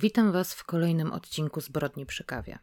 Witam Was w kolejnym odcinku Zbrodni przy kawie.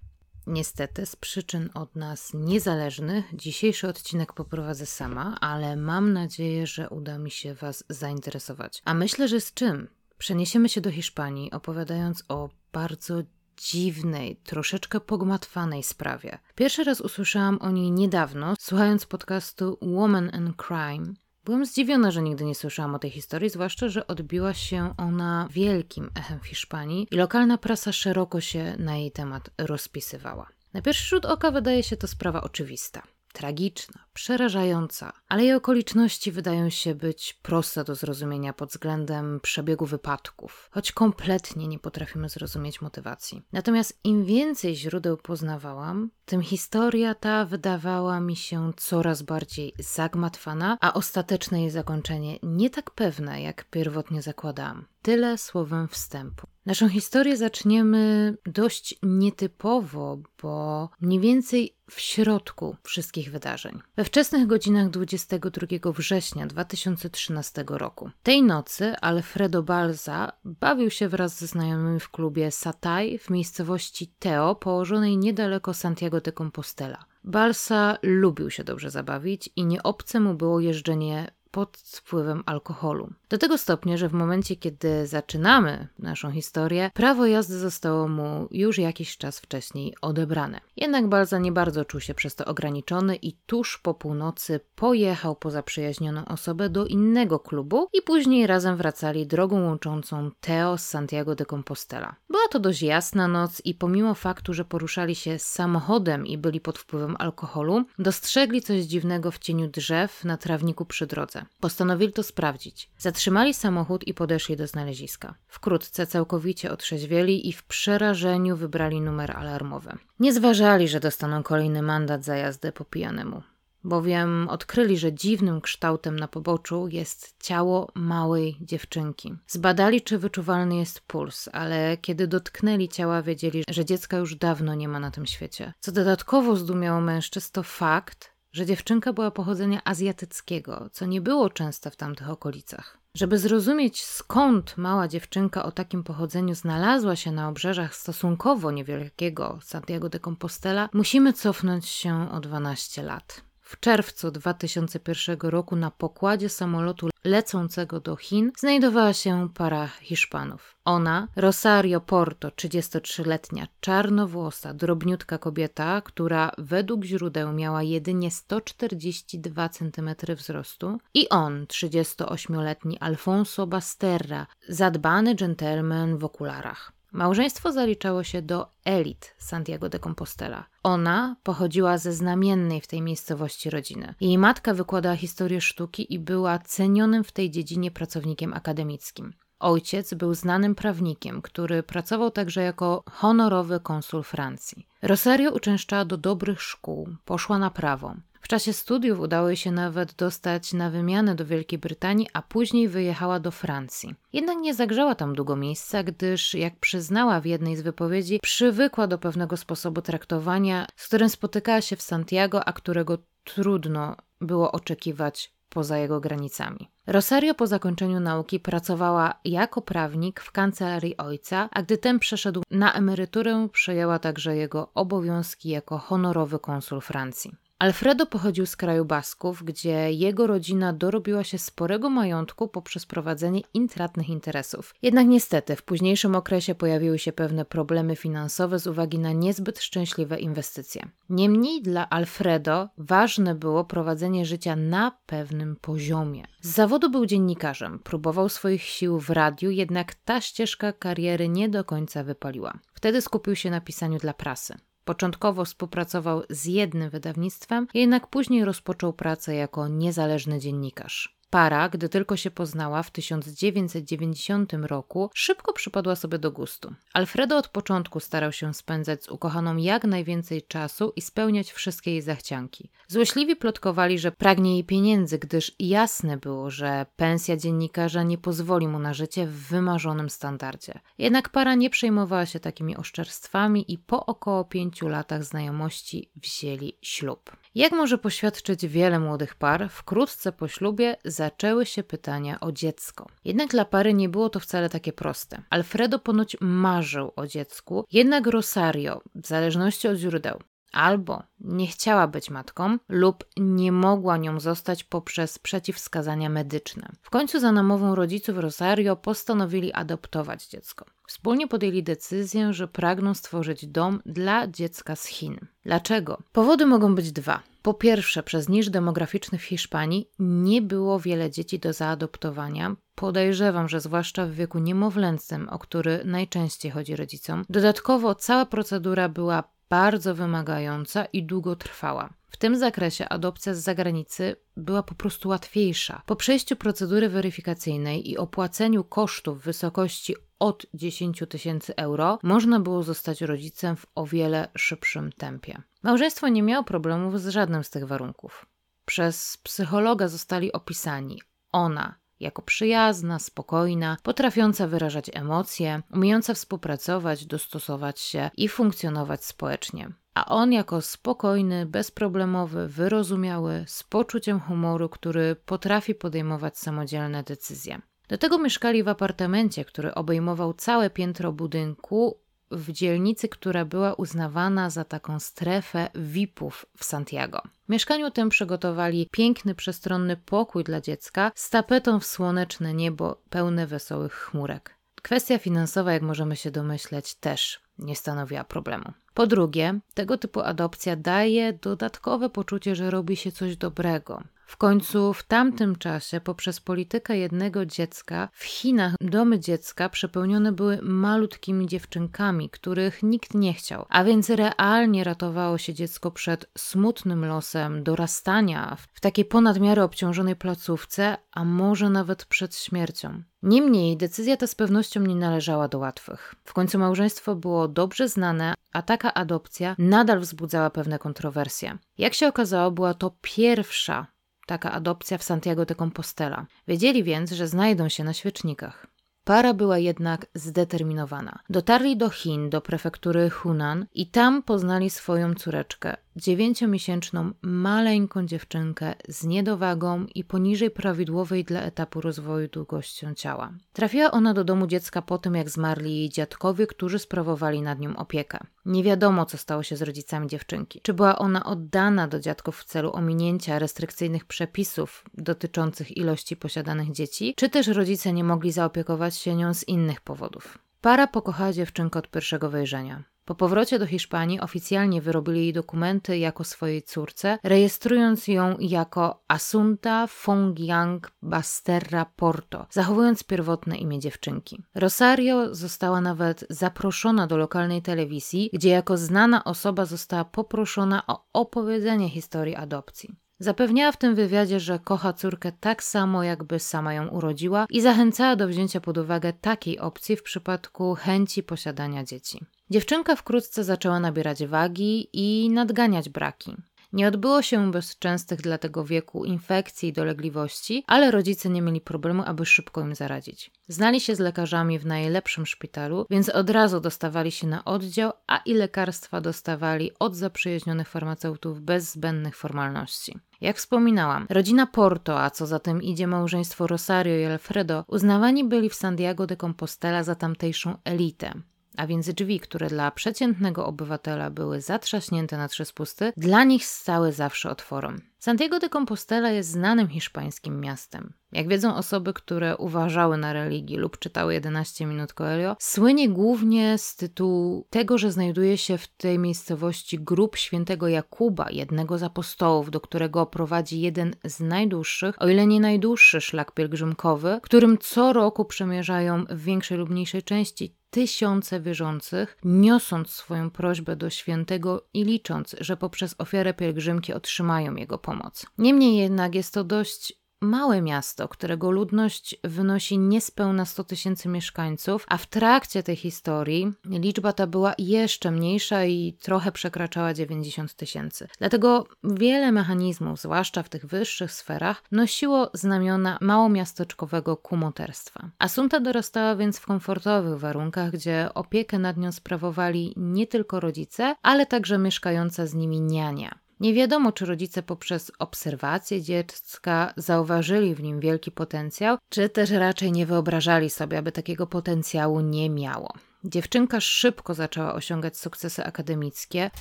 Niestety, z przyczyn od nas niezależnych, dzisiejszy odcinek poprowadzę sama, ale mam nadzieję, że uda mi się Was zainteresować. A myślę, że z czym? Przeniesiemy się do Hiszpanii, opowiadając o bardzo dziwnej, troszeczkę pogmatwanej sprawie. Pierwszy raz usłyszałam o niej niedawno, słuchając podcastu Woman and Crime. Byłem zdziwiona, że nigdy nie słyszałam o tej historii, zwłaszcza, że odbiła się ona wielkim echem w Hiszpanii i lokalna prasa szeroko się na jej temat rozpisywała. Na pierwszy rzut oka wydaje się to sprawa oczywista tragiczna, przerażająca, ale jej okoliczności wydają się być proste do zrozumienia pod względem przebiegu wypadków, choć kompletnie nie potrafimy zrozumieć motywacji. Natomiast im więcej źródeł poznawałam, tym historia ta wydawała mi się coraz bardziej zagmatwana, a ostateczne jej zakończenie nie tak pewne, jak pierwotnie zakładałam. Tyle słowem wstępu. Naszą historię zaczniemy dość nietypowo, bo mniej więcej w środku wszystkich wydarzeń. We wczesnych godzinach 22 września 2013 roku. Tej nocy Alfredo Balza bawił się wraz ze znajomymi w klubie Satay w miejscowości Teo, położonej niedaleko Santiago de Compostela. Balsa lubił się dobrze zabawić i nie obce mu było jeżdżenie pod wpływem alkoholu. Do tego stopnia, że w momencie, kiedy zaczynamy naszą historię, prawo jazdy zostało mu już jakiś czas wcześniej odebrane. Jednak Balza nie bardzo czuł się przez to ograniczony i tuż po północy pojechał po zaprzyjaźnioną osobę do innego klubu i później razem wracali drogą łączącą Teo z Santiago de Compostela. Była to dość jasna noc i pomimo faktu, że poruszali się samochodem i byli pod wpływem alkoholu, dostrzegli coś dziwnego w cieniu drzew na trawniku przy drodze. Postanowili to sprawdzić. Zatrzymali samochód i podeszli do znaleziska. Wkrótce całkowicie otrzeźwieli i w przerażeniu wybrali numer alarmowy. Nie zważali, że dostaną kolejny mandat za jazdę po pijanemu bowiem odkryli, że dziwnym kształtem na poboczu jest ciało małej dziewczynki. Zbadali, czy wyczuwalny jest puls, ale kiedy dotknęli ciała, wiedzieli, że dziecka już dawno nie ma na tym świecie. Co dodatkowo zdumiało mężczyzn, to fakt, że dziewczynka była pochodzenia azjatyckiego, co nie było częste w tamtych okolicach. Żeby zrozumieć skąd mała dziewczynka o takim pochodzeniu znalazła się na obrzeżach stosunkowo niewielkiego Santiago de Compostela, musimy cofnąć się o 12 lat. W czerwcu 2001 roku na pokładzie samolotu lecącego do Chin znajdowała się para Hiszpanów. Ona, Rosario Porto, 33-letnia, czarnowłosa, drobniutka kobieta, która według źródeł miała jedynie 142 cm wzrostu, i on, 38-letni Alfonso Basterra, zadbany dżentelmen w okularach. Małżeństwo zaliczało się do elit Santiago de Compostela. Ona pochodziła ze znamiennej w tej miejscowości rodziny. Jej matka wykładała historię sztuki i była cenionym w tej dziedzinie pracownikiem akademickim. Ojciec był znanym prawnikiem, który pracował także jako honorowy konsul Francji. Rosario uczęszczała do dobrych szkół, poszła na prawo. W czasie studiów udało jej się nawet dostać na wymianę do Wielkiej Brytanii, a później wyjechała do Francji. Jednak nie zagrzała tam długo miejsca, gdyż, jak przyznała w jednej z wypowiedzi, przywykła do pewnego sposobu traktowania, z którym spotykała się w Santiago, a którego trudno było oczekiwać poza jego granicami. Rosario po zakończeniu nauki pracowała jako prawnik w kancelarii ojca, a gdy ten przeszedł na emeryturę, przejęła także jego obowiązki jako honorowy konsul Francji. Alfredo pochodził z kraju Basków, gdzie jego rodzina dorobiła się sporego majątku poprzez prowadzenie intratnych interesów. Jednak niestety w późniejszym okresie pojawiły się pewne problemy finansowe z uwagi na niezbyt szczęśliwe inwestycje. Niemniej dla Alfredo ważne było prowadzenie życia na pewnym poziomie. Z zawodu był dziennikarzem, próbował swoich sił w radiu, jednak ta ścieżka kariery nie do końca wypaliła. Wtedy skupił się na pisaniu dla prasy. Początkowo współpracował z jednym wydawnictwem, jednak później rozpoczął pracę jako niezależny dziennikarz. Para, gdy tylko się poznała w 1990 roku, szybko przypadła sobie do gustu. Alfredo od początku starał się spędzać z ukochaną jak najwięcej czasu i spełniać wszystkie jej zachcianki. Złośliwi plotkowali, że pragnie jej pieniędzy, gdyż jasne było, że pensja dziennikarza nie pozwoli mu na życie w wymarzonym standardzie. Jednak para nie przejmowała się takimi oszczerstwami i po około pięciu latach znajomości wzięli ślub. Jak może poświadczyć wiele młodych par, wkrótce po ślubie zaczęły się pytania o dziecko. Jednak dla pary nie było to wcale takie proste. Alfredo ponoć marzył o dziecku, jednak Rosario, w zależności od źródeł, albo nie chciała być matką, lub nie mogła nią zostać poprzez przeciwwskazania medyczne. W końcu za namową rodziców Rosario postanowili adoptować dziecko. Wspólnie podjęli decyzję, że pragną stworzyć dom dla dziecka z Chin. Dlaczego? Powody mogą być dwa. Po pierwsze, przez niż demograficzny w Hiszpanii nie było wiele dzieci do zaadoptowania. Podejrzewam, że zwłaszcza w wieku niemowlęcym, o który najczęściej chodzi rodzicom. Dodatkowo cała procedura była bardzo wymagająca i długotrwała. W tym zakresie adopcja z zagranicy była po prostu łatwiejsza. Po przejściu procedury weryfikacyjnej i opłaceniu kosztów w wysokości od 10 tysięcy euro, można było zostać rodzicem w o wiele szybszym tempie. Małżeństwo nie miało problemów z żadnym z tych warunków. Przez psychologa zostali opisani ona, jako przyjazna, spokojna, potrafiąca wyrażać emocje, umiejąca współpracować, dostosować się i funkcjonować społecznie. A on jako spokojny, bezproblemowy, wyrozumiały, z poczuciem humoru, który potrafi podejmować samodzielne decyzje. Do tego mieszkali w apartamencie, który obejmował całe piętro budynku w dzielnicy, która była uznawana za taką strefę VIP-ów w Santiago. W mieszkaniu tym przygotowali piękny, przestronny pokój dla dziecka z tapetą w słoneczne niebo pełne wesołych chmurek. Kwestia finansowa, jak możemy się domyśleć, też nie stanowiła problemu. Po drugie, tego typu adopcja daje dodatkowe poczucie, że robi się coś dobrego, w końcu w tamtym czasie, poprzez politykę jednego dziecka, w Chinach domy dziecka przepełnione były malutkimi dziewczynkami, których nikt nie chciał, a więc realnie ratowało się dziecko przed smutnym losem dorastania w takiej ponadmiarę obciążonej placówce, a może nawet przed śmiercią. Niemniej decyzja ta z pewnością nie należała do łatwych. W końcu małżeństwo było dobrze znane, a taka adopcja nadal wzbudzała pewne kontrowersje. Jak się okazało, była to pierwsza taka adopcja w Santiago de Compostela. Wiedzieli więc, że znajdą się na świecznikach. Para była jednak zdeterminowana. Dotarli do Chin, do prefektury Hunan i tam poznali swoją córeczkę, dziewięciomiesięczną, maleńką dziewczynkę z niedowagą i poniżej prawidłowej dla etapu rozwoju długością ciała. Trafiła ona do domu dziecka po tym, jak zmarli jej dziadkowie, którzy sprawowali nad nią opiekę. Nie wiadomo, co stało się z rodzicami dziewczynki. Czy była ona oddana do dziadków w celu ominięcia restrykcyjnych przepisów dotyczących ilości posiadanych dzieci, czy też rodzice nie mogli zaopiekować się nią z innych powodów. Para pokochała dziewczynkę od pierwszego wejrzenia. Po powrocie do Hiszpanii oficjalnie wyrobili jej dokumenty jako swojej córce, rejestrując ją jako Asunta Fongyang Basterra Porto, zachowując pierwotne imię dziewczynki. Rosario została nawet zaproszona do lokalnej telewizji, gdzie jako znana osoba została poproszona o opowiedzenie historii adopcji. Zapewniała w tym wywiadzie, że kocha córkę tak samo, jakby sama ją urodziła i zachęcała do wzięcia pod uwagę takiej opcji w przypadku chęci posiadania dzieci. Dziewczynka wkrótce zaczęła nabierać wagi i nadganiać braki. Nie odbyło się bez częstych dla tego wieku infekcji i dolegliwości, ale rodzice nie mieli problemu, aby szybko im zaradzić. Znali się z lekarzami w najlepszym szpitalu, więc od razu dostawali się na oddział, a i lekarstwa dostawali od zaprzyjaźnionych farmaceutów bez zbędnych formalności. Jak wspominałam, rodzina Porto, a co za tym idzie małżeństwo Rosario i Alfredo, uznawani byli w Santiago de Compostela za tamtejszą elitę a więc drzwi, które dla przeciętnego obywatela były zatrzaśnięte na trzy spusty, dla nich stały zawsze otworem. Santiago de Compostela jest znanym hiszpańskim miastem. Jak wiedzą osoby, które uważały na religii lub czytały 11 minut Coelho, słynie głównie z tytułu tego, że znajduje się w tej miejscowości grób świętego Jakuba, jednego z apostołów, do którego prowadzi jeden z najdłuższych, o ile nie najdłuższy szlak pielgrzymkowy, którym co roku przemierzają w większej lub mniejszej części tysiące wierzących, niosąc swoją prośbę do świętego i licząc, że poprzez ofiarę pielgrzymki otrzymają jego pomoc. Niemniej jednak jest to dość małe miasto, którego ludność wynosi niespełna 100 tysięcy mieszkańców, a w trakcie tej historii liczba ta była jeszcze mniejsza i trochę przekraczała 90 tysięcy. Dlatego wiele mechanizmów, zwłaszcza w tych wyższych sferach, nosiło znamiona małomiasteczkowego kumoterstwa. Asunta dorastała więc w komfortowych warunkach, gdzie opiekę nad nią sprawowali nie tylko rodzice, ale także mieszkająca z nimi niania. Nie wiadomo, czy rodzice poprzez obserwację dziecka zauważyli w nim wielki potencjał, czy też raczej nie wyobrażali sobie, aby takiego potencjału nie miało. Dziewczynka szybko zaczęła osiągać sukcesy akademickie,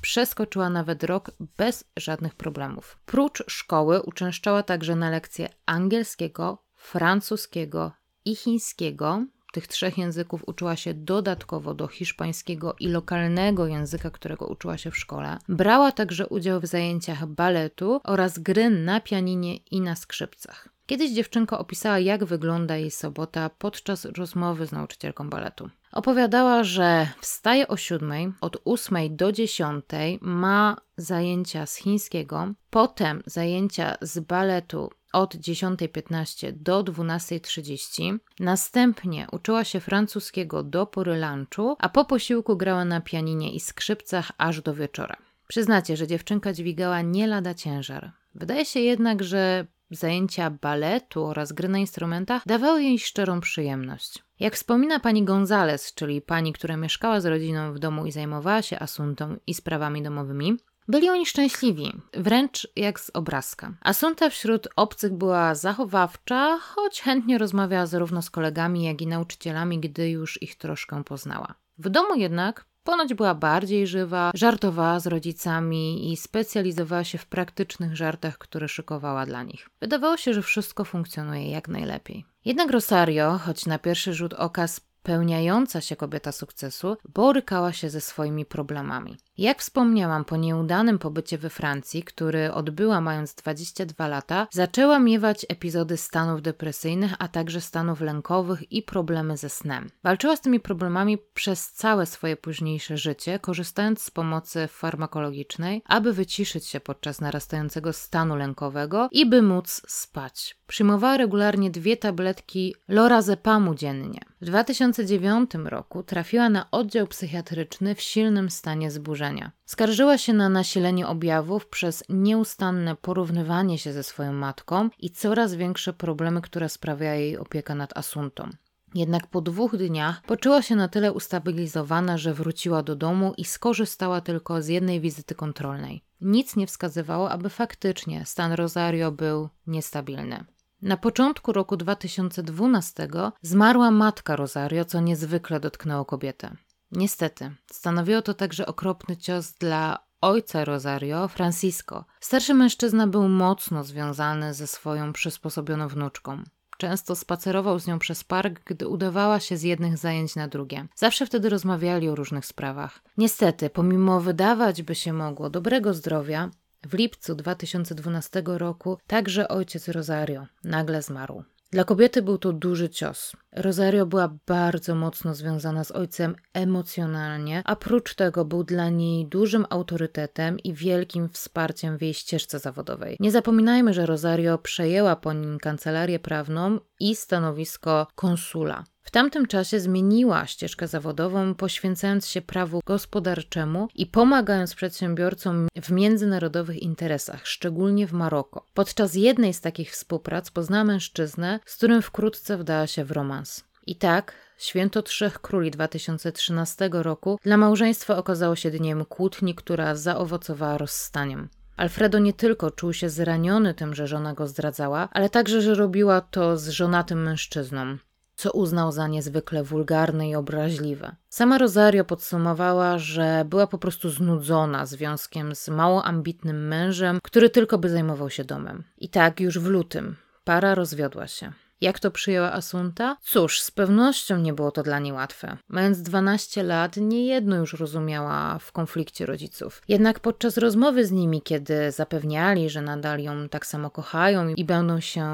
przeskoczyła nawet rok bez żadnych problemów. Prócz szkoły uczęszczała także na lekcje angielskiego, francuskiego i chińskiego, tych trzech języków uczyła się dodatkowo do hiszpańskiego i lokalnego języka, którego uczyła się w szkole. Brała także udział w zajęciach baletu oraz gry na pianinie i na skrzypcach. Kiedyś dziewczynka opisała, jak wygląda jej sobota podczas rozmowy z nauczycielką baletu. Opowiadała, że wstaje o siódmej, od ósmej do dziesiątej ma zajęcia z chińskiego, potem zajęcia z baletu od 10.15 do 12.30. Następnie uczyła się francuskiego do pory lunchu, a po posiłku grała na pianinie i skrzypcach aż do wieczora. Przyznacie, że dziewczynka dźwigała nie lada ciężar. Wydaje się jednak, że zajęcia baletu oraz gry na instrumentach dawały jej szczerą przyjemność. Jak wspomina pani Gonzales, czyli pani, która mieszkała z rodziną w domu i zajmowała się asuntą i sprawami domowymi, byli oni szczęśliwi, wręcz jak z obrazka. Asunta wśród obcych była zachowawcza, choć chętnie rozmawiała zarówno z kolegami, jak i nauczycielami, gdy już ich troszkę poznała. W domu jednak Ponoć była bardziej żywa, żartowała z rodzicami i specjalizowała się w praktycznych żartach, które szykowała dla nich. Wydawało się, że wszystko funkcjonuje jak najlepiej. Jednak Rosario, choć na pierwszy rzut oka spełniająca się kobieta sukcesu, borykała się ze swoimi problemami. Jak wspomniałam, po nieudanym pobycie we Francji, który odbyła mając 22 lata, zaczęła miewać epizody stanów depresyjnych, a także stanów lękowych i problemy ze snem. Walczyła z tymi problemami przez całe swoje późniejsze życie, korzystając z pomocy farmakologicznej, aby wyciszyć się podczas narastającego stanu lękowego i by móc spać. Przyjmowała regularnie dwie tabletki lorazepamu dziennie. W 2009 roku trafiła na oddział psychiatryczny w silnym stanie zburzenia. Skarżyła się na nasilenie objawów przez nieustanne porównywanie się ze swoją matką i coraz większe problemy, które sprawia jej opieka nad Asuntą. Jednak po dwóch dniach poczuła się na tyle ustabilizowana, że wróciła do domu i skorzystała tylko z jednej wizyty kontrolnej. Nic nie wskazywało, aby faktycznie stan Rosario był niestabilny. Na początku roku 2012 zmarła matka Rosario, co niezwykle dotknęło kobietę. Niestety, stanowiło to także okropny cios dla ojca Rosario, Francisco. Starszy mężczyzna był mocno związany ze swoją przysposobioną wnuczką. Często spacerował z nią przez park, gdy udawała się z jednych zajęć na drugie. Zawsze wtedy rozmawiali o różnych sprawach. Niestety, pomimo wydawać by się mogło dobrego zdrowia, w lipcu 2012 roku także ojciec Rosario nagle zmarł. Dla kobiety był to duży cios. Rosario była bardzo mocno związana z ojcem emocjonalnie, a prócz tego był dla niej dużym autorytetem i wielkim wsparciem w jej ścieżce zawodowej. Nie zapominajmy, że Rosario przejęła po nim kancelarię prawną i stanowisko konsula. W tamtym czasie zmieniła ścieżkę zawodową, poświęcając się prawu gospodarczemu i pomagając przedsiębiorcom w międzynarodowych interesach, szczególnie w Maroko. Podczas jednej z takich współprac poznała mężczyznę, z którym wkrótce wdała się w romans. I tak, Święto Trzech Króli 2013 roku dla małżeństwa okazało się dniem kłótni, która zaowocowała rozstaniem. Alfredo nie tylko czuł się zraniony tym, że żona go zdradzała, ale także, że robiła to z żonatym mężczyzną co uznał za niezwykle wulgarne i obraźliwe. Sama Rosario podsumowała, że była po prostu znudzona związkiem z mało ambitnym mężem, który tylko by zajmował się domem. I tak już w lutym para rozwiodła się. Jak to przyjęła Asunta? Cóż, z pewnością nie było to dla niej łatwe. Mając 12 lat, niejedno już rozumiała w konflikcie rodziców. Jednak podczas rozmowy z nimi, kiedy zapewniali, że nadal ją tak samo kochają i będą się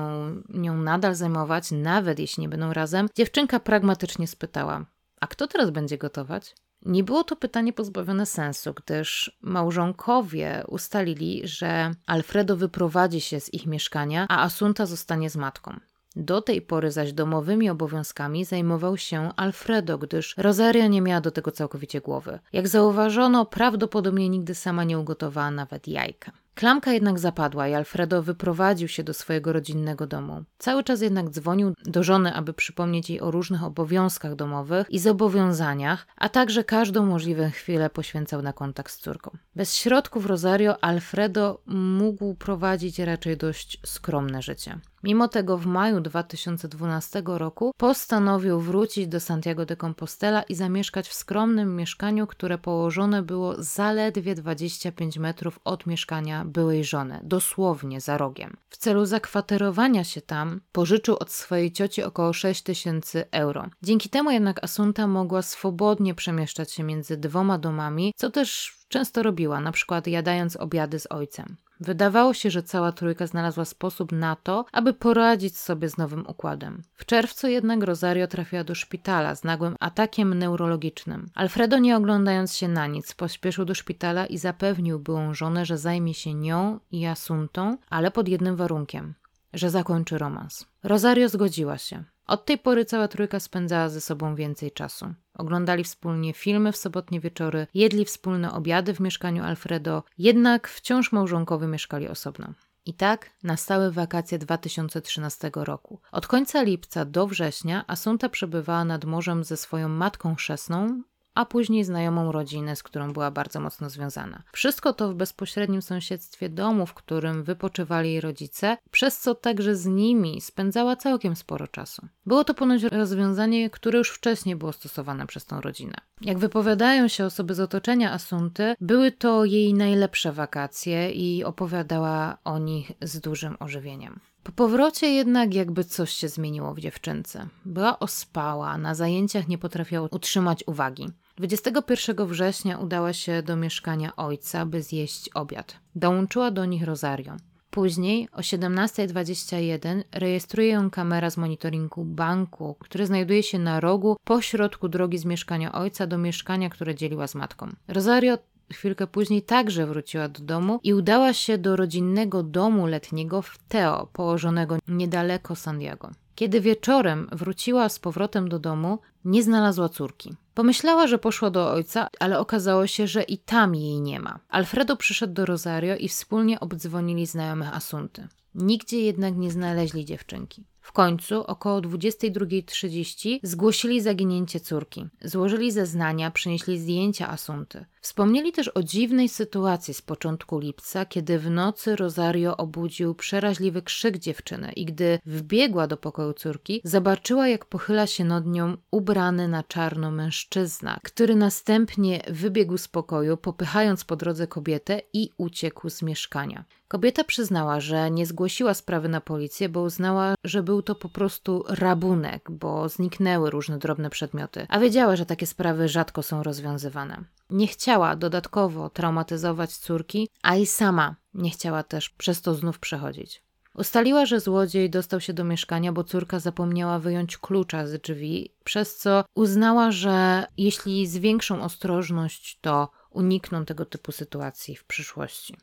nią nadal zajmować, nawet jeśli nie będą razem, dziewczynka pragmatycznie spytała: A kto teraz będzie gotować? Nie było to pytanie pozbawione sensu, gdyż małżonkowie ustalili, że Alfredo wyprowadzi się z ich mieszkania, a Asunta zostanie z matką. Do tej pory zaś domowymi obowiązkami zajmował się Alfredo, gdyż Rosaria nie miała do tego całkowicie głowy. Jak zauważono, prawdopodobnie nigdy sama nie ugotowała nawet jajka. Klamka jednak zapadła i Alfredo wyprowadził się do swojego rodzinnego domu. Cały czas jednak dzwonił do żony, aby przypomnieć jej o różnych obowiązkach domowych i zobowiązaniach, a także każdą możliwą chwilę poświęcał na kontakt z córką. Bez środków Rosario Alfredo mógł prowadzić raczej dość skromne życie. Mimo tego w maju 2012 roku postanowił wrócić do Santiago de Compostela i zamieszkać w skromnym mieszkaniu, które położone było zaledwie 25 metrów od mieszkania byłej żony, dosłownie za rogiem. W celu zakwaterowania się tam pożyczył od swojej cioci około 6 tysięcy euro. Dzięki temu jednak Asunta mogła swobodnie przemieszczać się między dwoma domami, co też często robiła, na przykład jadając obiady z ojcem. Wydawało się, że cała trójka znalazła sposób na to, aby poradzić sobie z nowym układem. W czerwcu jednak Rosario trafiła do szpitala z nagłym atakiem neurologicznym. Alfredo, nie oglądając się na nic, pośpieszył do szpitala i zapewnił byłą żonę, że zajmie się nią i Asuntą, ale pod jednym warunkiem że zakończy romans. Rosario zgodziła się. Od tej pory cała trójka spędzała ze sobą więcej czasu. Oglądali wspólnie filmy w sobotnie wieczory, jedli wspólne obiady w mieszkaniu Alfredo, jednak wciąż małżonkowie mieszkali osobno. I tak nastały wakacje 2013 roku. Od końca lipca do września Asunta przebywała nad morzem ze swoją matką chrzestną, a później znajomą rodzinę, z którą była bardzo mocno związana. Wszystko to w bezpośrednim sąsiedztwie domu, w którym wypoczywali jej rodzice, przez co także z nimi spędzała całkiem sporo czasu. Było to ponoć rozwiązanie, które już wcześniej było stosowane przez tą rodzinę. Jak wypowiadają się osoby z otoczenia Asunty, były to jej najlepsze wakacje i opowiadała o nich z dużym ożywieniem. Po powrocie jednak jakby coś się zmieniło w dziewczynce. Była ospała, na zajęciach nie potrafiła utrzymać uwagi. 21 września udała się do mieszkania ojca, by zjeść obiad. Dołączyła do nich Rosario. Później o 17.21 rejestruje ją kamera z monitoringu banku, który znajduje się na rogu pośrodku drogi z mieszkania ojca do mieszkania, które dzieliła z matką. Rosario chwilkę później także wróciła do domu i udała się do rodzinnego domu letniego w Teo, położonego niedaleko San Diego. Kiedy wieczorem wróciła z powrotem do domu, nie znalazła córki. Pomyślała, że poszła do ojca, ale okazało się, że i tam jej nie ma. Alfredo przyszedł do Rosario i wspólnie obdzwonili znajomych Asunty. Nigdzie jednak nie znaleźli dziewczynki. W końcu około 22.30 zgłosili zaginięcie córki. Złożyli zeznania, przynieśli zdjęcia Asunty. Wspomnieli też o dziwnej sytuacji z początku lipca, kiedy w nocy Rosario obudził przeraźliwy krzyk dziewczyny i gdy wbiegła do pokoju córki, zobaczyła jak pochyla się nad nią ubrany na czarno mężczyzna, który następnie wybiegł z pokoju, popychając po drodze kobietę i uciekł z mieszkania. Kobieta przyznała, że nie zgłosiła sprawy na policję, bo uznała, że był to po prostu rabunek, bo zniknęły różne drobne przedmioty, a wiedziała, że takie sprawy rzadko są rozwiązywane. Nie chciała dodatkowo traumatyzować córki, a i sama nie chciała też przez to znów przechodzić. Ustaliła, że złodziej dostał się do mieszkania, bo córka zapomniała wyjąć klucza z drzwi, przez co uznała, że jeśli zwiększą ostrożność, to unikną tego typu sytuacji w przyszłości.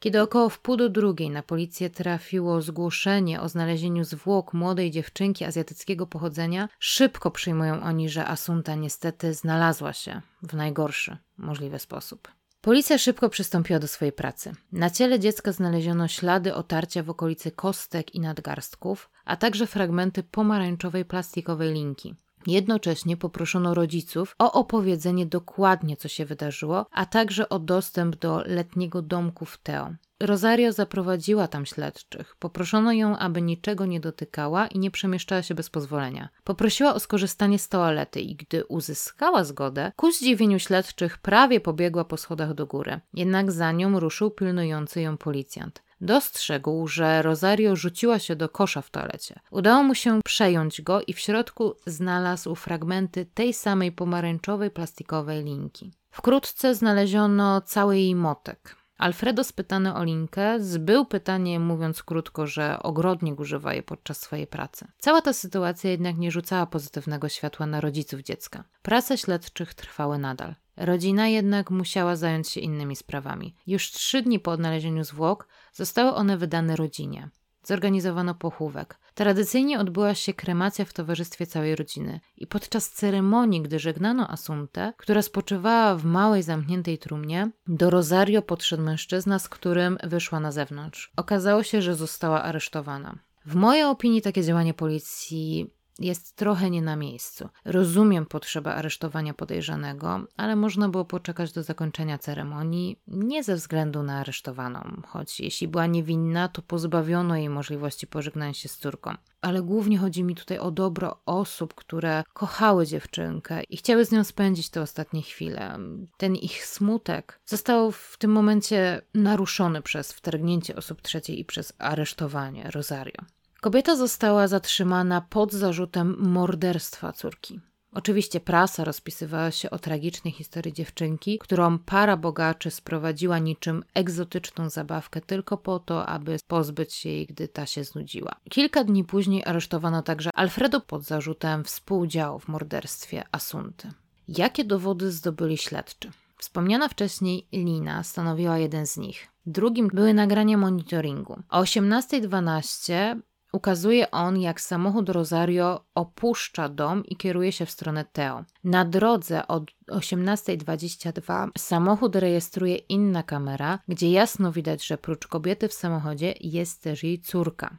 Kiedy około wpół do drugiej na policję trafiło zgłoszenie o znalezieniu zwłok młodej dziewczynki azjatyckiego pochodzenia, szybko przyjmują oni, że Asunta niestety znalazła się w najgorszy możliwy sposób. Policja szybko przystąpiła do swojej pracy. Na ciele dziecka znaleziono ślady otarcia w okolicy kostek i nadgarstków, a także fragmenty pomarańczowej plastikowej linki. Jednocześnie poproszono rodziców o opowiedzenie dokładnie, co się wydarzyło, a także o dostęp do letniego domku w Teo. Rosario zaprowadziła tam śledczych. Poproszono ją, aby niczego nie dotykała i nie przemieszczała się bez pozwolenia. Poprosiła o skorzystanie z toalety i gdy uzyskała zgodę, ku zdziwieniu śledczych prawie pobiegła po schodach do góry. Jednak za nią ruszył pilnujący ją policjant. Dostrzegł, że Rosario rzuciła się do kosza w toalecie. Udało mu się przejąć go i w środku znalazł fragmenty tej samej pomarańczowej plastikowej linki. Wkrótce znaleziono cały jej motek. Alfredo spytany o linkę zbył pytanie, mówiąc krótko, że ogrodnik używa jej podczas swojej pracy. Cała ta sytuacja jednak nie rzucała pozytywnego światła na rodziców dziecka. Prace śledczych trwały nadal. Rodzina jednak musiała zająć się innymi sprawami. Już trzy dni po odnalezieniu zwłok zostały one wydane rodzinie. zorganizowano pochówek. Tradycyjnie odbyła się kremacja w towarzystwie całej rodziny i podczas ceremonii, gdy żegnano Asuntę, która spoczywała w małej zamkniętej trumnie, do Rosario podszedł mężczyzna, z którym wyszła na zewnątrz. Okazało się, że została aresztowana. W mojej opinii takie działanie policji jest trochę nie na miejscu. Rozumiem potrzebę aresztowania podejrzanego, ale można było poczekać do zakończenia ceremonii, nie ze względu na aresztowaną, choć jeśli była niewinna, to pozbawiono jej możliwości pożegnania się z córką. Ale głównie chodzi mi tutaj o dobro osób, które kochały dziewczynkę i chciały z nią spędzić te ostatnie chwile. Ten ich smutek został w tym momencie naruszony przez wtargnięcie osób trzeciej i przez aresztowanie Rosario. Kobieta została zatrzymana pod zarzutem morderstwa córki. Oczywiście prasa rozpisywała się o tragicznej historii dziewczynki, którą para bogaczy sprowadziła niczym egzotyczną zabawkę tylko po to, aby pozbyć się jej, gdy ta się znudziła. Kilka dni później aresztowano także Alfredo pod zarzutem współdziału w morderstwie Asunty. Jakie dowody zdobyli śledczy? Wspomniana wcześniej Lina stanowiła jeden z nich. Drugim były nagrania monitoringu. O 18.12 Ukazuje on, jak samochód Rosario opuszcza dom i kieruje się w stronę Teo. Na drodze od 18.22 samochód rejestruje inna kamera, gdzie jasno widać, że prócz kobiety w samochodzie jest też jej córka.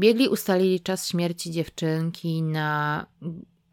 Biegli ustalili czas śmierci dziewczynki na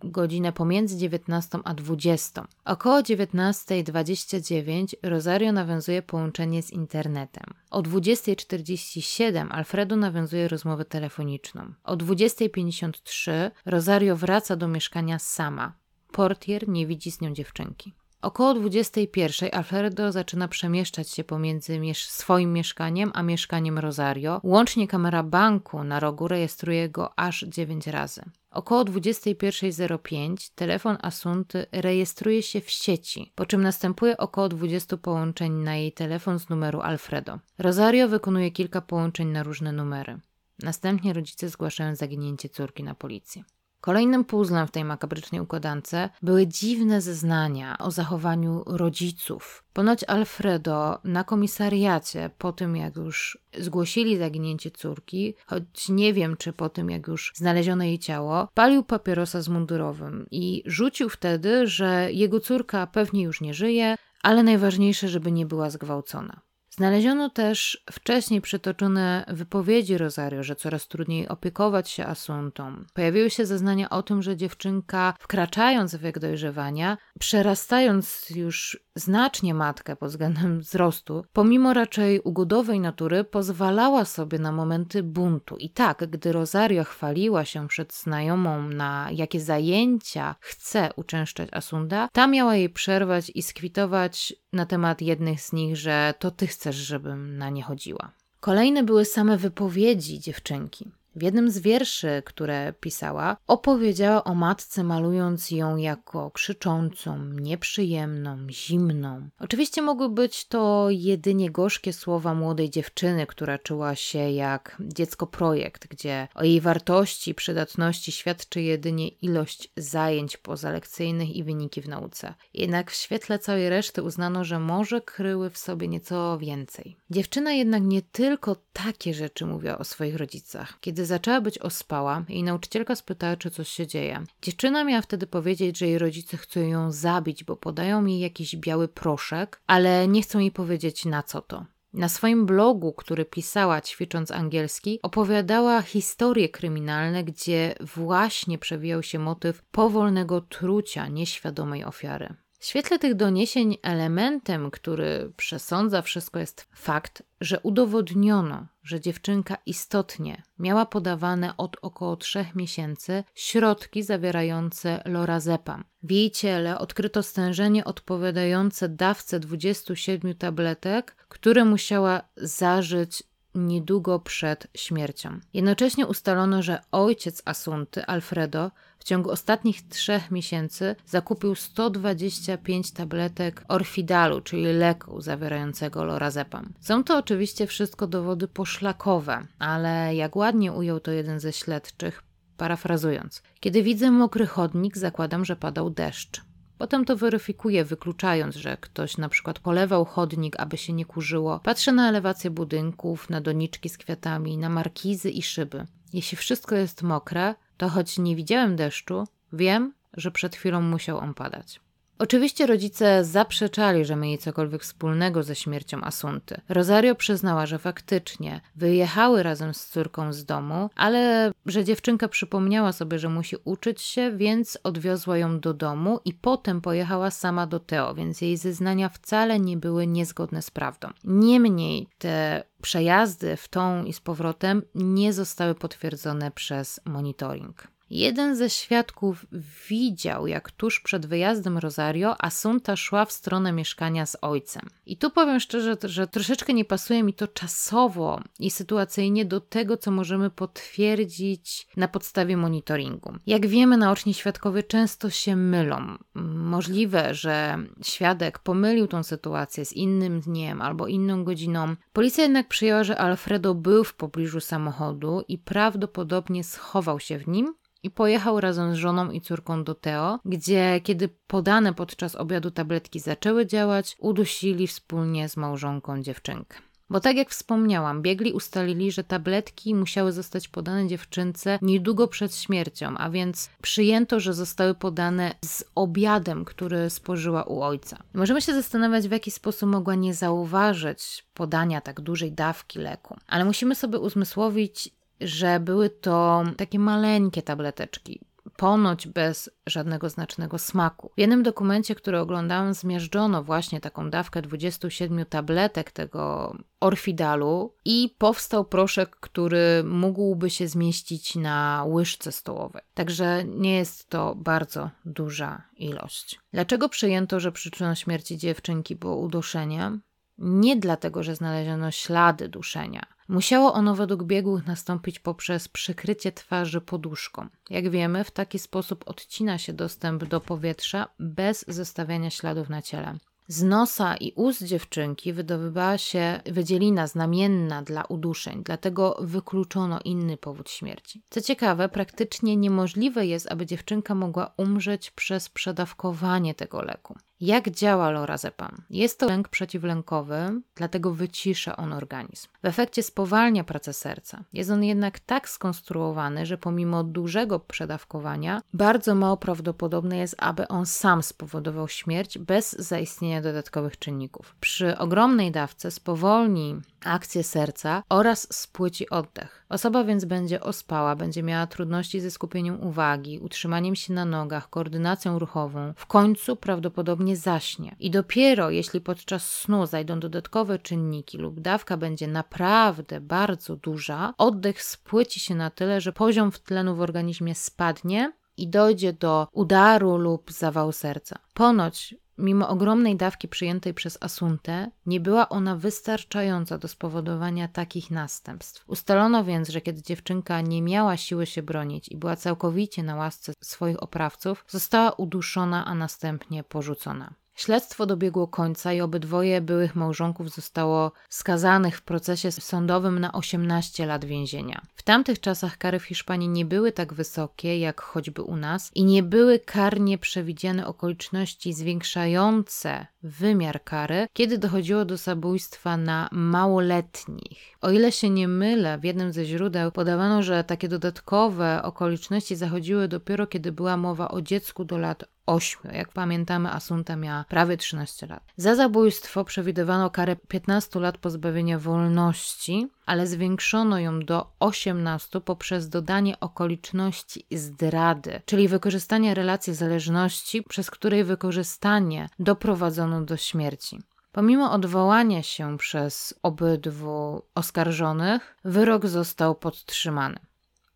godzinę pomiędzy 19 a 20. Około 19.29 Rosario nawiązuje połączenie z internetem. O 20.47 Alfredo nawiązuje rozmowę telefoniczną. O 20.53 Rosario wraca do mieszkania sama. Portier nie widzi z nią dziewczynki. Około 21 Alfredo zaczyna przemieszczać się pomiędzy miesz swoim mieszkaniem a mieszkaniem Rosario. Łącznie kamera banku na rogu rejestruje go aż 9 razy. Około 21.05 telefon Asunty rejestruje się w sieci, po czym następuje około 20 połączeń na jej telefon z numeru Alfredo. Rosario wykonuje kilka połączeń na różne numery. Następnie rodzice zgłaszają zaginięcie córki na policję. Kolejnym puzzlem w tej makabrycznej układance były dziwne zeznania o zachowaniu rodziców. Ponoć Alfredo na komisariacie, po tym jak już zgłosili zaginięcie córki, choć nie wiem, czy po tym jak już znaleziono jej ciało, palił papierosa z mundurowym i rzucił wtedy, że jego córka pewnie już nie żyje, ale najważniejsze, żeby nie była zgwałcona. Znaleziono też wcześniej przytoczone wypowiedzi Rosario, że coraz trudniej opiekować się Asuntą. Pojawiły się zeznania o tym, że dziewczynka, wkraczając w wiek dojrzewania, przerastając już znacznie matkę pod względem wzrostu, pomimo raczej ugodowej natury, pozwalała sobie na momenty buntu. I tak, gdy Rosario chwaliła się przed znajomą, na jakie zajęcia chce uczęszczać Asunda, ta miała jej przerwać i skwitować na temat jednych z nich, że to ty chcesz, żebym na nie chodziła. Kolejne były same wypowiedzi dziewczynki. W jednym z wierszy, które pisała, opowiedziała o matce, malując ją jako krzyczącą, nieprzyjemną, zimną. Oczywiście mogły być to jedynie gorzkie słowa młodej dziewczyny, która czuła się jak dziecko projekt, gdzie o jej wartości, przydatności świadczy jedynie ilość zajęć pozalekcyjnych i wyniki w nauce. Jednak w świetle całej reszty uznano, że może kryły w sobie nieco więcej. Dziewczyna jednak nie tylko takie rzeczy mówiła o swoich rodzicach. Kiedy zaczęła być ospała, jej nauczycielka spytała, czy coś się dzieje. Dziewczyna miała wtedy powiedzieć, że jej rodzice chcą ją zabić, bo podają jej jakiś biały proszek, ale nie chcą jej powiedzieć na co to. Na swoim blogu, który pisała ćwicząc angielski, opowiadała historie kryminalne, gdzie właśnie przewijał się motyw powolnego trucia nieświadomej ofiary. W świetle tych doniesień elementem, który przesądza wszystko jest fakt, że udowodniono, że dziewczynka istotnie miała podawane od około trzech miesięcy środki zawierające lorazepam. W jej ciele odkryto stężenie odpowiadające dawce 27 tabletek, które musiała zażyć niedługo przed śmiercią. Jednocześnie ustalono, że ojciec Asunty, Alfredo, w ciągu ostatnich trzech miesięcy zakupił 125 tabletek orfidalu, czyli leku zawierającego lorazepam. Są to oczywiście wszystko dowody poszlakowe, ale jak ładnie ujął to jeden ze śledczych, parafrazując. Kiedy widzę mokry chodnik, zakładam, że padał deszcz. Potem to weryfikuję, wykluczając, że ktoś na przykład polewał chodnik, aby się nie kurzyło. Patrzę na elewację budynków, na doniczki z kwiatami, na markizy i szyby. Jeśli wszystko jest mokre, to choć nie widziałem deszczu, wiem, że przed chwilą musiał on padać. Oczywiście rodzice zaprzeczali, że mieli cokolwiek wspólnego ze śmiercią Asunty. Rosario przyznała, że faktycznie wyjechały razem z córką z domu, ale że dziewczynka przypomniała sobie, że musi uczyć się, więc odwiozła ją do domu i potem pojechała sama do Teo, więc jej zeznania wcale nie były niezgodne z prawdą. Niemniej te przejazdy w tą i z powrotem nie zostały potwierdzone przez monitoring. Jeden ze świadków widział, jak tuż przed wyjazdem Rosario Asunta szła w stronę mieszkania z ojcem. I tu powiem szczerze, że troszeczkę nie pasuje mi to czasowo i sytuacyjnie do tego, co możemy potwierdzić na podstawie monitoringu. Jak wiemy, naoczni świadkowie często się mylą. Możliwe, że świadek pomylił tą sytuację z innym dniem albo inną godziną. Policja jednak przyjęła, że Alfredo był w pobliżu samochodu i prawdopodobnie schował się w nim i pojechał razem z żoną i córką do Teo, gdzie kiedy podane podczas obiadu tabletki zaczęły działać, udusili wspólnie z małżonką dziewczynkę. Bo tak jak wspomniałam, biegli ustalili, że tabletki musiały zostać podane dziewczynce niedługo przed śmiercią, a więc przyjęto, że zostały podane z obiadem, który spożyła u ojca. Możemy się zastanawiać, w jaki sposób mogła nie zauważyć podania tak dużej dawki leku, ale musimy sobie uzmysłowić, że były to takie maleńkie tableteczki, ponoć bez żadnego znacznego smaku. W jednym dokumencie, który oglądałam, zmiażdżono właśnie taką dawkę 27 tabletek tego orfidalu i powstał proszek, który mógłby się zmieścić na łyżce stołowej. Także nie jest to bardzo duża ilość. Dlaczego przyjęto, że przyczyną śmierci dziewczynki było uduszenie? Nie dlatego, że znaleziono ślady duszenia. Musiało ono według biegłych nastąpić poprzez przykrycie twarzy poduszką. Jak wiemy, w taki sposób odcina się dostęp do powietrza bez zostawiania śladów na ciele. Z nosa i ust dziewczynki wydobywała się wydzielina znamienna dla uduszeń, dlatego wykluczono inny powód śmierci. Co ciekawe, praktycznie niemożliwe jest, aby dziewczynka mogła umrzeć przez przedawkowanie tego leku. Jak działa lorazepam? Jest to lęk przeciwlękowy, dlatego wycisza on organizm. W efekcie spowalnia pracę serca. Jest on jednak tak skonstruowany, że pomimo dużego przedawkowania, bardzo mało prawdopodobne jest, aby on sam spowodował śmierć bez zaistnienia dodatkowych czynników. Przy ogromnej dawce spowolni akcję serca oraz spłyci oddech. Osoba więc będzie ospała, będzie miała trudności ze skupieniem uwagi, utrzymaniem się na nogach, koordynacją ruchową. W końcu prawdopodobnie zaśnie. I dopiero jeśli podczas snu zajdą dodatkowe czynniki lub dawka będzie naprawdę bardzo duża, oddech spłyci się na tyle, że poziom tlenu w organizmie spadnie i dojdzie do udaru lub zawału serca. Ponoć Mimo ogromnej dawki przyjętej przez Asuntę, nie była ona wystarczająca do spowodowania takich następstw. Ustalono więc, że kiedy dziewczynka nie miała siły się bronić i była całkowicie na łasce swoich oprawców, została uduszona, a następnie porzucona. Śledztwo dobiegło końca i obydwoje byłych małżonków zostało skazanych w procesie sądowym na 18 lat więzienia. W tamtych czasach kary w Hiszpanii nie były tak wysokie jak choćby u nas i nie były karnie przewidziane okoliczności zwiększające wymiar kary, kiedy dochodziło do zabójstwa na małoletnich. O ile się nie mylę, w jednym ze źródeł podawano, że takie dodatkowe okoliczności zachodziły dopiero kiedy była mowa o dziecku do lat 8. Jak pamiętamy, Asunta miała prawie 13 lat. Za zabójstwo przewidywano karę 15 lat pozbawienia wolności, ale zwiększono ją do 18 poprzez dodanie okoliczności zdrady, czyli wykorzystanie relacji zależności, przez której wykorzystanie doprowadzono do śmierci. Pomimo odwołania się przez obydwu oskarżonych, wyrok został podtrzymany.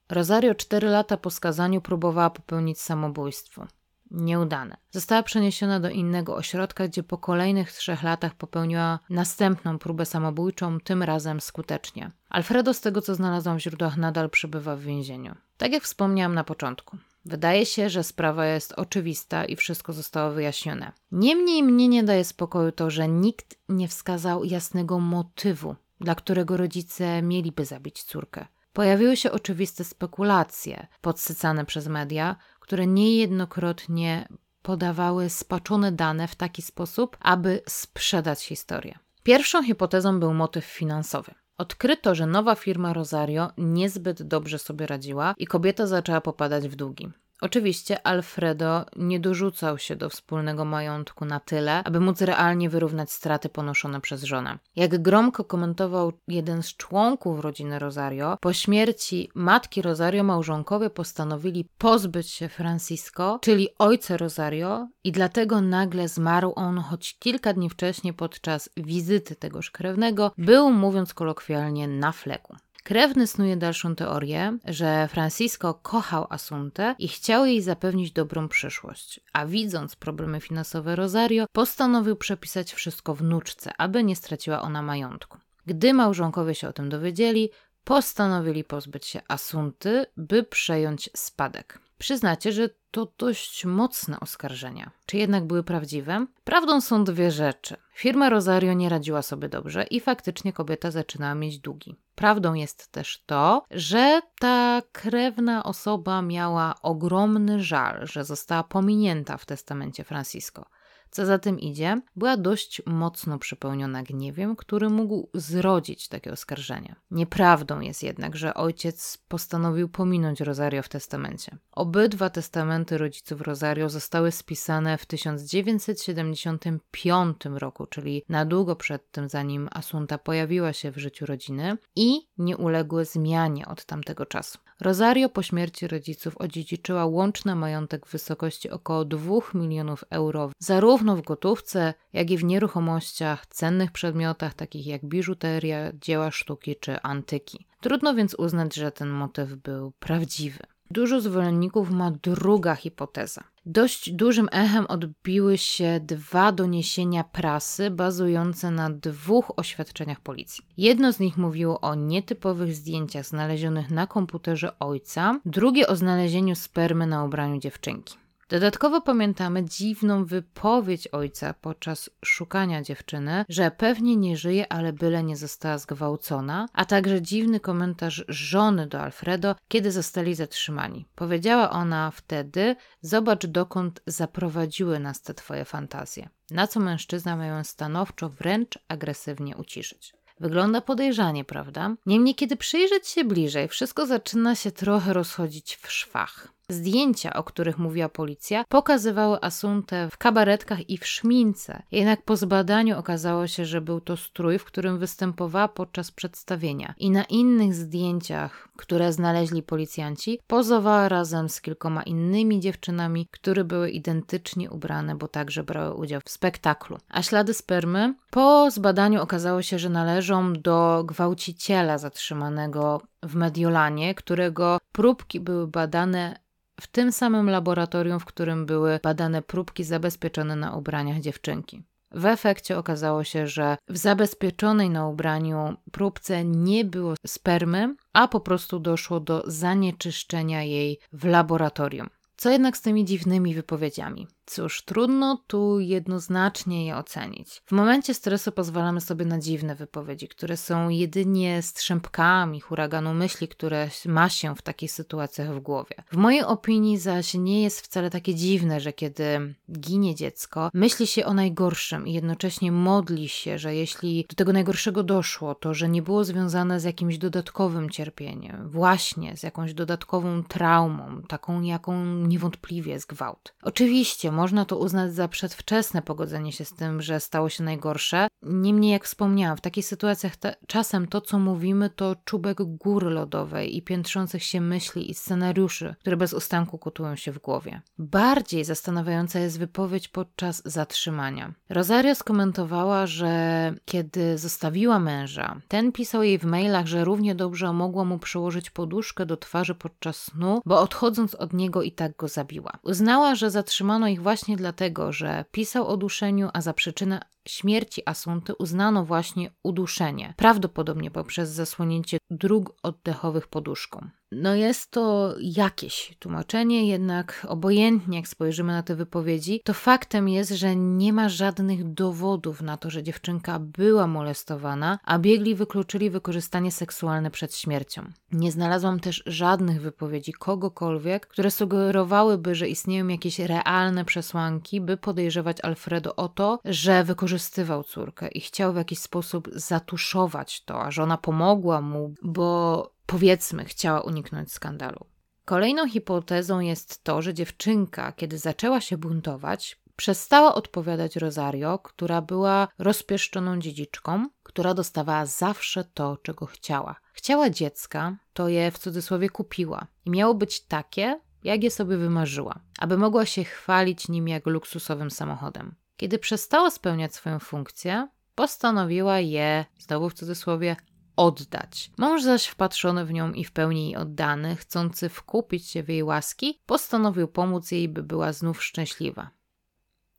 Rosario cztery lata po skazaniu próbowała popełnić samobójstwo nieudane. Została przeniesiona do innego ośrodka, gdzie po kolejnych trzech latach popełniła następną próbę samobójczą, tym razem skutecznie. Alfredo, z tego co znalazłam w źródłach, nadal przebywa w więzieniu. Tak jak wspomniałam na początku. Wydaje się, że sprawa jest oczywista i wszystko zostało wyjaśnione. Niemniej mnie nie daje spokoju to, że nikt nie wskazał jasnego motywu, dla którego rodzice mieliby zabić córkę. Pojawiły się oczywiste spekulacje, podsycane przez media, które niejednokrotnie podawały spaczone dane w taki sposób, aby sprzedać historię. Pierwszą hipotezą był motyw finansowy. Odkryto, że nowa firma Rosario niezbyt dobrze sobie radziła i kobieta zaczęła popadać w długi. Oczywiście Alfredo nie dorzucał się do wspólnego majątku na tyle, aby móc realnie wyrównać straty ponoszone przez żonę. Jak gromko komentował jeden z członków rodziny Rosario, po śmierci matki Rosario małżonkowie postanowili pozbyć się Francisco, czyli ojca Rosario, i dlatego nagle zmarł on, choć kilka dni wcześniej podczas wizyty tegoż krewnego był, mówiąc kolokwialnie, na fleku. Krewny snuje dalszą teorię, że Francisco kochał Asuntę i chciał jej zapewnić dobrą przyszłość, a widząc problemy finansowe Rosario, postanowił przepisać wszystko wnuczce, aby nie straciła ona majątku. Gdy małżonkowie się o tym dowiedzieli, postanowili pozbyć się Asunty, by przejąć spadek. Przyznacie, że to dość mocne oskarżenia. Czy jednak były prawdziwe? Prawdą są dwie rzeczy. Firma Rosario nie radziła sobie dobrze i faktycznie kobieta zaczynała mieć długi. Prawdą jest też to, że ta krewna osoba miała ogromny żal, że została pominięta w testamencie Francisco. Co za tym idzie, była dość mocno przepełniona gniewem, który mógł zrodzić takie oskarżenia. Nieprawdą jest jednak, że ojciec postanowił pominąć Rosario w testamencie. Obydwa testamenty rodziców Rosario zostały spisane w 1975 roku, czyli na długo przed tym, zanim Asunta pojawiła się w życiu rodziny i nie uległy zmianie od tamtego czasu. Rosario po śmierci rodziców odziedziczyła łączny majątek w wysokości około 2 milionów euro, zarówno w gotówce, jak i w nieruchomościach, cennych przedmiotach takich jak biżuteria, dzieła sztuki czy antyki. Trudno więc uznać, że ten motyw był prawdziwy. Dużo zwolenników ma druga hipoteza. Dość dużym echem odbiły się dwa doniesienia prasy bazujące na dwóch oświadczeniach policji. Jedno z nich mówiło o nietypowych zdjęciach znalezionych na komputerze ojca, drugie o znalezieniu spermy na ubraniu dziewczynki. Dodatkowo pamiętamy dziwną wypowiedź ojca podczas szukania dziewczyny, że pewnie nie żyje, ale byle nie została zgwałcona, a także dziwny komentarz żony do Alfredo, kiedy zostali zatrzymani. Powiedziała ona wtedy: Zobacz, dokąd zaprowadziły nas te twoje fantazje. Na co mężczyzna ma ją stanowczo, wręcz agresywnie uciszyć. Wygląda podejrzanie, prawda? Niemniej, kiedy przyjrzeć się bliżej, wszystko zaczyna się trochę rozchodzić w szwach. Zdjęcia, o których mówiła policja, pokazywały Asuntę w kabaretkach i w szmince. Jednak po zbadaniu okazało się, że był to strój, w którym występowała podczas przedstawienia. I na innych zdjęciach, które znaleźli policjanci, pozowała razem z kilkoma innymi dziewczynami, które były identycznie ubrane, bo także brały udział w spektaklu. A ślady spermy? Po zbadaniu okazało się, że należą do gwałciciela zatrzymanego w Mediolanie, którego próbki były badane w tym samym laboratorium, w którym były badane próbki zabezpieczone na ubraniach dziewczynki. W efekcie okazało się, że w zabezpieczonej na ubraniu próbce nie było spermy, a po prostu doszło do zanieczyszczenia jej w laboratorium. Co jednak z tymi dziwnymi wypowiedziami? Cóż, trudno tu jednoznacznie je ocenić. W momencie stresu pozwalamy sobie na dziwne wypowiedzi, które są jedynie strzępkami huraganu myśli, które ma się w takich sytuacjach w głowie. W mojej opinii zaś nie jest wcale takie dziwne, że kiedy ginie dziecko, myśli się o najgorszym i jednocześnie modli się, że jeśli do tego najgorszego doszło, to że nie było związane z jakimś dodatkowym cierpieniem, właśnie z jakąś dodatkową traumą, taką jaką niewątpliwie jest gwałt. Oczywiście można to uznać za przedwczesne pogodzenie się z tym, że stało się najgorsze. Niemniej, jak wspomniałam, w takich sytuacjach te, czasem to, co mówimy, to czubek góry lodowej i piętrzących się myśli i scenariuszy, które bez ustanku kutują się w głowie. Bardziej zastanawiająca jest wypowiedź podczas zatrzymania. Rosario skomentowała, że kiedy zostawiła męża, ten pisał jej w mailach, że równie dobrze mogła mu przyłożyć poduszkę do twarzy podczas snu, bo odchodząc od niego i tak go zabiła. Uznała, że zatrzymano ich właśnie dlatego, że pisał o duszeniu, a za przyczynę śmierci Asunty uznano właśnie uduszenie, prawdopodobnie poprzez zasłonięcie dróg oddechowych poduszką. No jest to jakieś tłumaczenie, jednak obojętnie jak spojrzymy na te wypowiedzi, to faktem jest, że nie ma żadnych dowodów na to, że dziewczynka była molestowana, a biegli wykluczyli wykorzystanie seksualne przed śmiercią. Nie znalazłam też żadnych wypowiedzi kogokolwiek, które sugerowałyby, że istnieją jakieś realne przesłanki, by podejrzewać Alfredo o to, że wykorzystywał córkę i chciał w jakiś sposób zatuszować to, a żona pomogła mu, bo powiedzmy, chciała uniknąć skandalu. Kolejną hipotezą jest to, że dziewczynka, kiedy zaczęła się buntować, przestała odpowiadać Rosario, która była rozpieszczoną dziedziczką, która dostawała zawsze to, czego chciała. Chciała dziecka, to je w cudzysłowie kupiła i miało być takie, jak je sobie wymarzyła, aby mogła się chwalić nim jak luksusowym samochodem. Kiedy przestała spełniać swoją funkcję, postanowiła je, znowu w cudzysłowie, oddać. Mąż zaś wpatrzony w nią i w pełni jej oddany, chcący wkupić się w jej łaski, postanowił pomóc jej, by była znów szczęśliwa.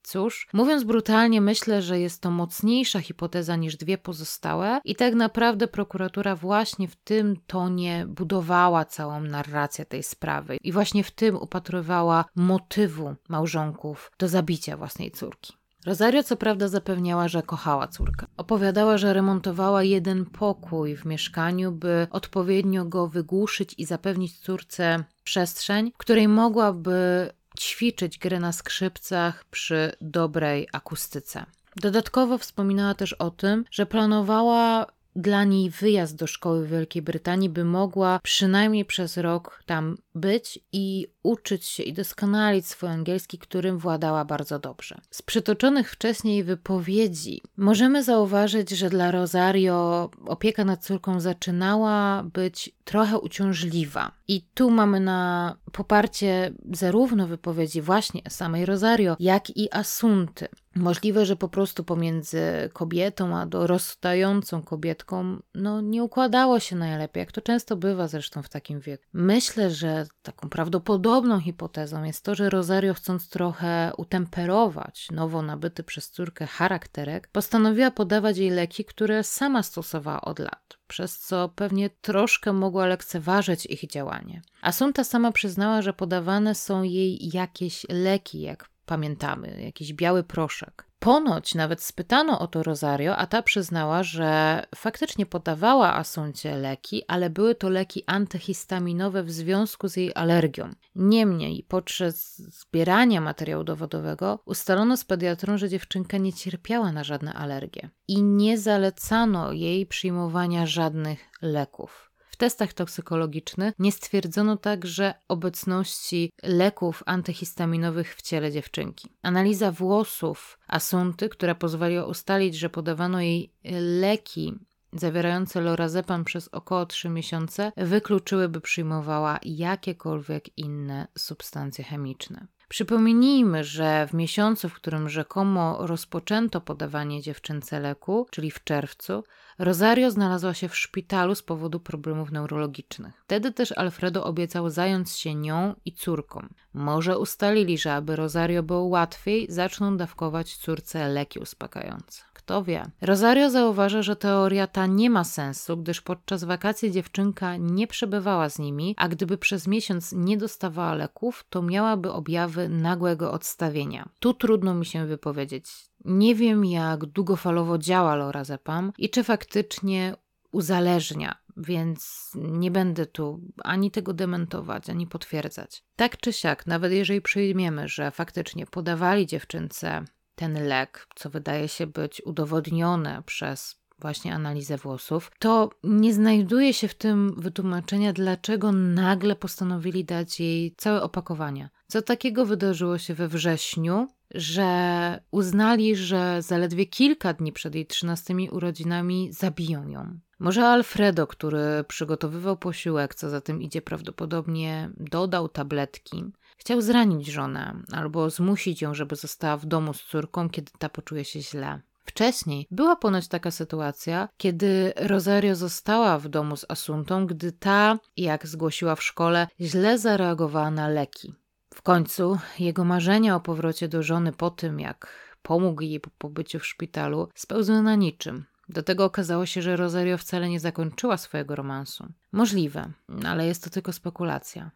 Cóż, mówiąc brutalnie, myślę, że jest to mocniejsza hipoteza niż dwie pozostałe, i tak naprawdę prokuratura właśnie w tym tonie budowała całą narrację tej sprawy i właśnie w tym upatrywała motywu małżonków do zabicia własnej córki. Rosario co prawda zapewniała, że kochała córkę. Opowiadała, że remontowała jeden pokój w mieszkaniu, by odpowiednio go wygłuszyć i zapewnić córce przestrzeń, w której mogłaby ćwiczyć grę na skrzypcach przy dobrej akustyce. Dodatkowo wspominała też o tym, że planowała dla niej wyjazd do szkoły w Wielkiej Brytanii, by mogła przynajmniej przez rok tam być i uczyć się i doskonalić swój angielski, którym władała bardzo dobrze. Z przytoczonych wcześniej wypowiedzi możemy zauważyć, że dla Rosario opieka nad córką zaczynała być trochę uciążliwa. I tu mamy na poparcie zarówno wypowiedzi właśnie samej Rosario, jak i Asunty. Możliwe, że po prostu pomiędzy kobietą a dorastającą kobietką no, nie układało się najlepiej, jak to często bywa zresztą w takim wieku. Myślę, że taką prawdopodobną hipotezą jest to, że Rosario, chcąc trochę utemperować nowo nabyty przez córkę charakterek, postanowiła podawać jej leki, które sama stosowała od lat przez co pewnie troszkę mogła lekceważyć ich działanie. Asunta sama przyznała, że podawane są jej jakieś leki, jak pamiętamy, jakiś biały proszek. Ponoć nawet spytano o to Rosario, a ta przyznała, że faktycznie podawała Asuncie leki, ale były to leki antyhistaminowe w związku z jej alergią. Niemniej, podczas zbierania materiału dowodowego ustalono z pediatrą, że dziewczynka nie cierpiała na żadne alergie i nie zalecano jej przyjmowania żadnych leków. W testach toksykologicznych nie stwierdzono także obecności leków antyhistaminowych w ciele dziewczynki. Analiza włosów Asunty, która pozwoliła ustalić, że podawano jej leki zawierające lorazepam przez około 3 miesiące, wykluczyłyby przyjmowała jakiekolwiek inne substancje chemiczne. Przypomnijmy, że w miesiącu, w którym rzekomo rozpoczęto podawanie dziewczynce leku, czyli w czerwcu, Rosario znalazła się w szpitalu z powodu problemów neurologicznych. Wtedy też Alfredo obiecał zająć się nią i córką. Może ustalili, że aby Rosario było łatwiej, zaczną dawkować córce leki uspokajające. Kto wie. Rosario zauważa, że teoria ta nie ma sensu, gdyż podczas wakacji dziewczynka nie przebywała z nimi, a gdyby przez miesiąc nie dostawała leków, to miałaby objawy nagłego odstawienia. Tu trudno mi się wypowiedzieć. Nie wiem, jak długofalowo działa lorazepam i czy faktycznie uzależnia, więc nie będę tu ani tego dementować, ani potwierdzać. Tak czy siak, nawet jeżeli przyjmiemy, że faktycznie podawali dziewczynce ten lek, co wydaje się być udowodnione przez właśnie analizę włosów, to nie znajduje się w tym wytłumaczenia, dlaczego nagle postanowili dać jej całe opakowania. Co takiego wydarzyło się we wrześniu, że uznali, że zaledwie kilka dni przed jej trzynastymi urodzinami zabiją ją. Może Alfredo, który przygotowywał posiłek, co za tym idzie prawdopodobnie dodał tabletki, chciał zranić żonę albo zmusić ją, żeby została w domu z córką, kiedy ta poczuje się źle. Wcześniej była ponoć taka sytuacja, kiedy Rosario została w domu z Asuntą, gdy ta, jak zgłosiła w szkole, źle zareagowała na leki. W końcu jego marzenia o powrocie do żony po tym, jak pomógł jej po pobyciu w szpitalu, spełzły na niczym. Do tego okazało się, że Rosario wcale nie zakończyła swojego romansu. Możliwe, ale jest to tylko spekulacja.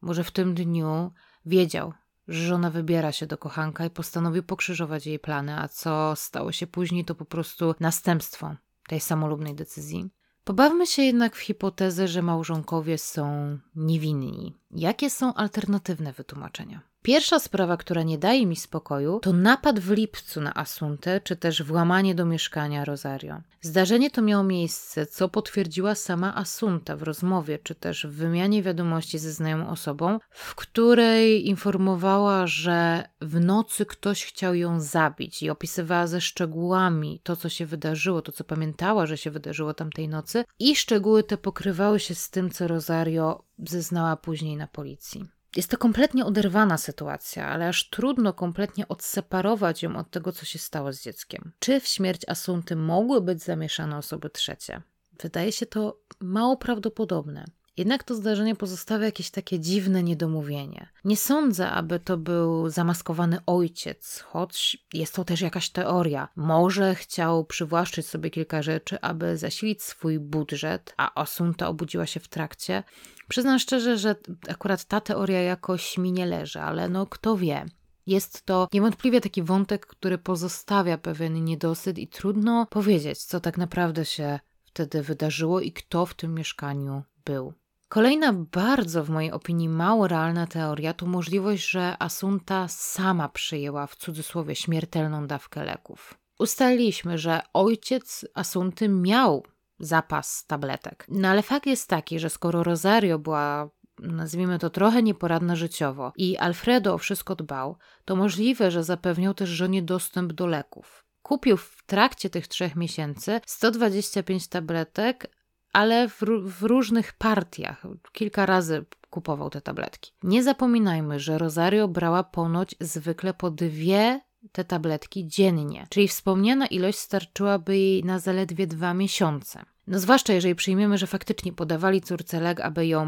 Może w tym dniu wiedział, żona wybiera się do kochanka i postanowił pokrzyżować jej plany, a co stało się później, to po prostu następstwo tej samolubnej decyzji. Pobawmy się jednak w hipotezę, że małżonkowie są niewinni. Jakie są alternatywne wytłumaczenia? Pierwsza sprawa, która nie daje mi spokoju, to napad w lipcu na Asuntę, czy też włamanie do mieszkania Rosario. Zdarzenie to miało miejsce, co potwierdziła sama Asunta w rozmowie, czy też w wymianie wiadomości ze znajomą osobą, w której informowała, że w nocy ktoś chciał ją zabić i opisywała ze szczegółami to, co się wydarzyło, to, co pamiętała, że się wydarzyło tamtej nocy, i szczegóły te pokrywały się z tym, co Rosario zeznała później na policji. Jest to kompletnie oderwana sytuacja, ale aż trudno kompletnie odseparować ją od tego, co się stało z dzieckiem. Czy w śmierć Asunty mogły być zamieszane osoby trzecie? Wydaje się to mało prawdopodobne. Jednak to zdarzenie pozostawia jakieś takie dziwne niedomówienie. Nie sądzę, aby to był zamaskowany ojciec, choć jest to też jakaś teoria. Może chciał przywłaszczyć sobie kilka rzeczy, aby zasilić swój budżet, a Asunta obudziła się w trakcie. Przyznam szczerze, że akurat ta teoria jakoś mi nie leży, ale no kto wie. Jest to niewątpliwie taki wątek, który pozostawia pewien niedosyt i trudno powiedzieć, co tak naprawdę się wtedy wydarzyło i kto w tym mieszkaniu był. Kolejna bardzo w mojej opinii mało realna teoria to możliwość, że Asunta sama przyjęła w cudzysłowie śmiertelną dawkę leków. Ustaliliśmy, że ojciec Asunty miał zapas tabletek. No ale fakt jest taki, że skoro Rosario była nazwijmy to trochę nieporadna życiowo i Alfredo o wszystko dbał, to możliwe, że zapewniał też żonie dostęp do leków. Kupił w trakcie tych trzech miesięcy 125 tabletek, ale w, w różnych partiach. Kilka razy kupował te tabletki. Nie zapominajmy, że Rosario brała ponoć zwykle po dwie te tabletki dziennie, czyli wspomniana ilość starczyłaby jej na zaledwie dwa miesiące. No zwłaszcza jeżeli przyjmiemy, że faktycznie podawali córce lek, aby ją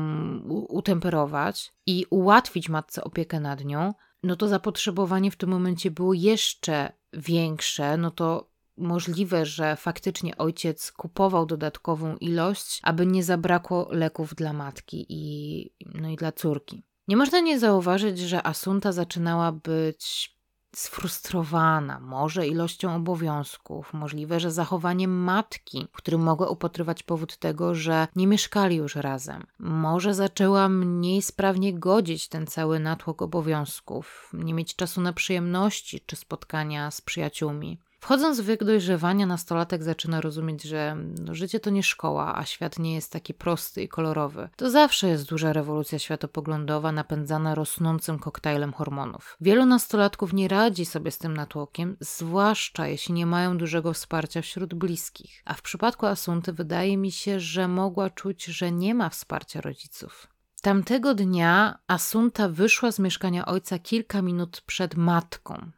utemperować i ułatwić matce opiekę nad nią, no to zapotrzebowanie w tym momencie było jeszcze większe, no to możliwe, że faktycznie ojciec kupował dodatkową ilość, aby nie zabrakło leków dla matki i, no i dla córki. Nie można nie zauważyć, że Asunta zaczynała być sfrustrowana, może ilością obowiązków, możliwe, że zachowaniem matki, którym mogła upatrywać powód tego, że nie mieszkali już razem. Może zaczęła mniej sprawnie godzić ten cały natłok obowiązków, nie mieć czasu na przyjemności czy spotkania z przyjaciółmi. Wchodząc w wiek dojrzewania, nastolatek zaczyna rozumieć, że no, życie to nie szkoła, a świat nie jest taki prosty i kolorowy. To zawsze jest duża rewolucja światopoglądowa napędzana rosnącym koktajlem hormonów. Wielu nastolatków nie radzi sobie z tym natłokiem, zwłaszcza jeśli nie mają dużego wsparcia wśród bliskich. A w przypadku Asunty wydaje mi się, że mogła czuć, że nie ma wsparcia rodziców. Tamtego dnia Asunta wyszła z mieszkania ojca kilka minut przed matką.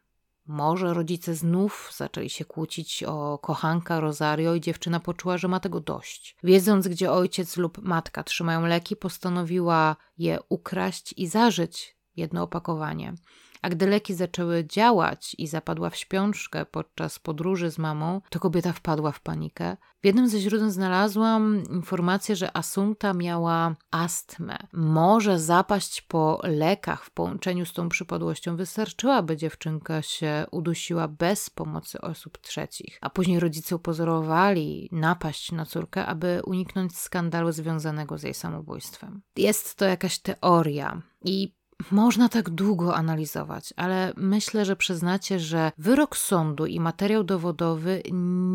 Może rodzice znów zaczęli się kłócić o kochanka Rosario i dziewczyna poczuła, że ma tego dość. Wiedząc, gdzie ojciec lub matka trzymają leki, postanowiła je ukraść i zażyć jedno opakowanie. A gdy leki zaczęły działać i zapadła w śpiączkę podczas podróży z mamą, to kobieta wpadła w panikę. W jednym ze źródeł znalazłam informację, że Asunta miała astmę. Może zapaść po lekach w połączeniu z tą przypadłością wystarczyła, by dziewczynka się udusiła bez pomocy osób trzecich. A później rodzice upozorowali napaść na córkę, aby uniknąć skandalu związanego z jej samobójstwem. Jest to jakaś teoria i można tak długo analizować, ale myślę, że przyznacie, że wyrok sądu i materiał dowodowy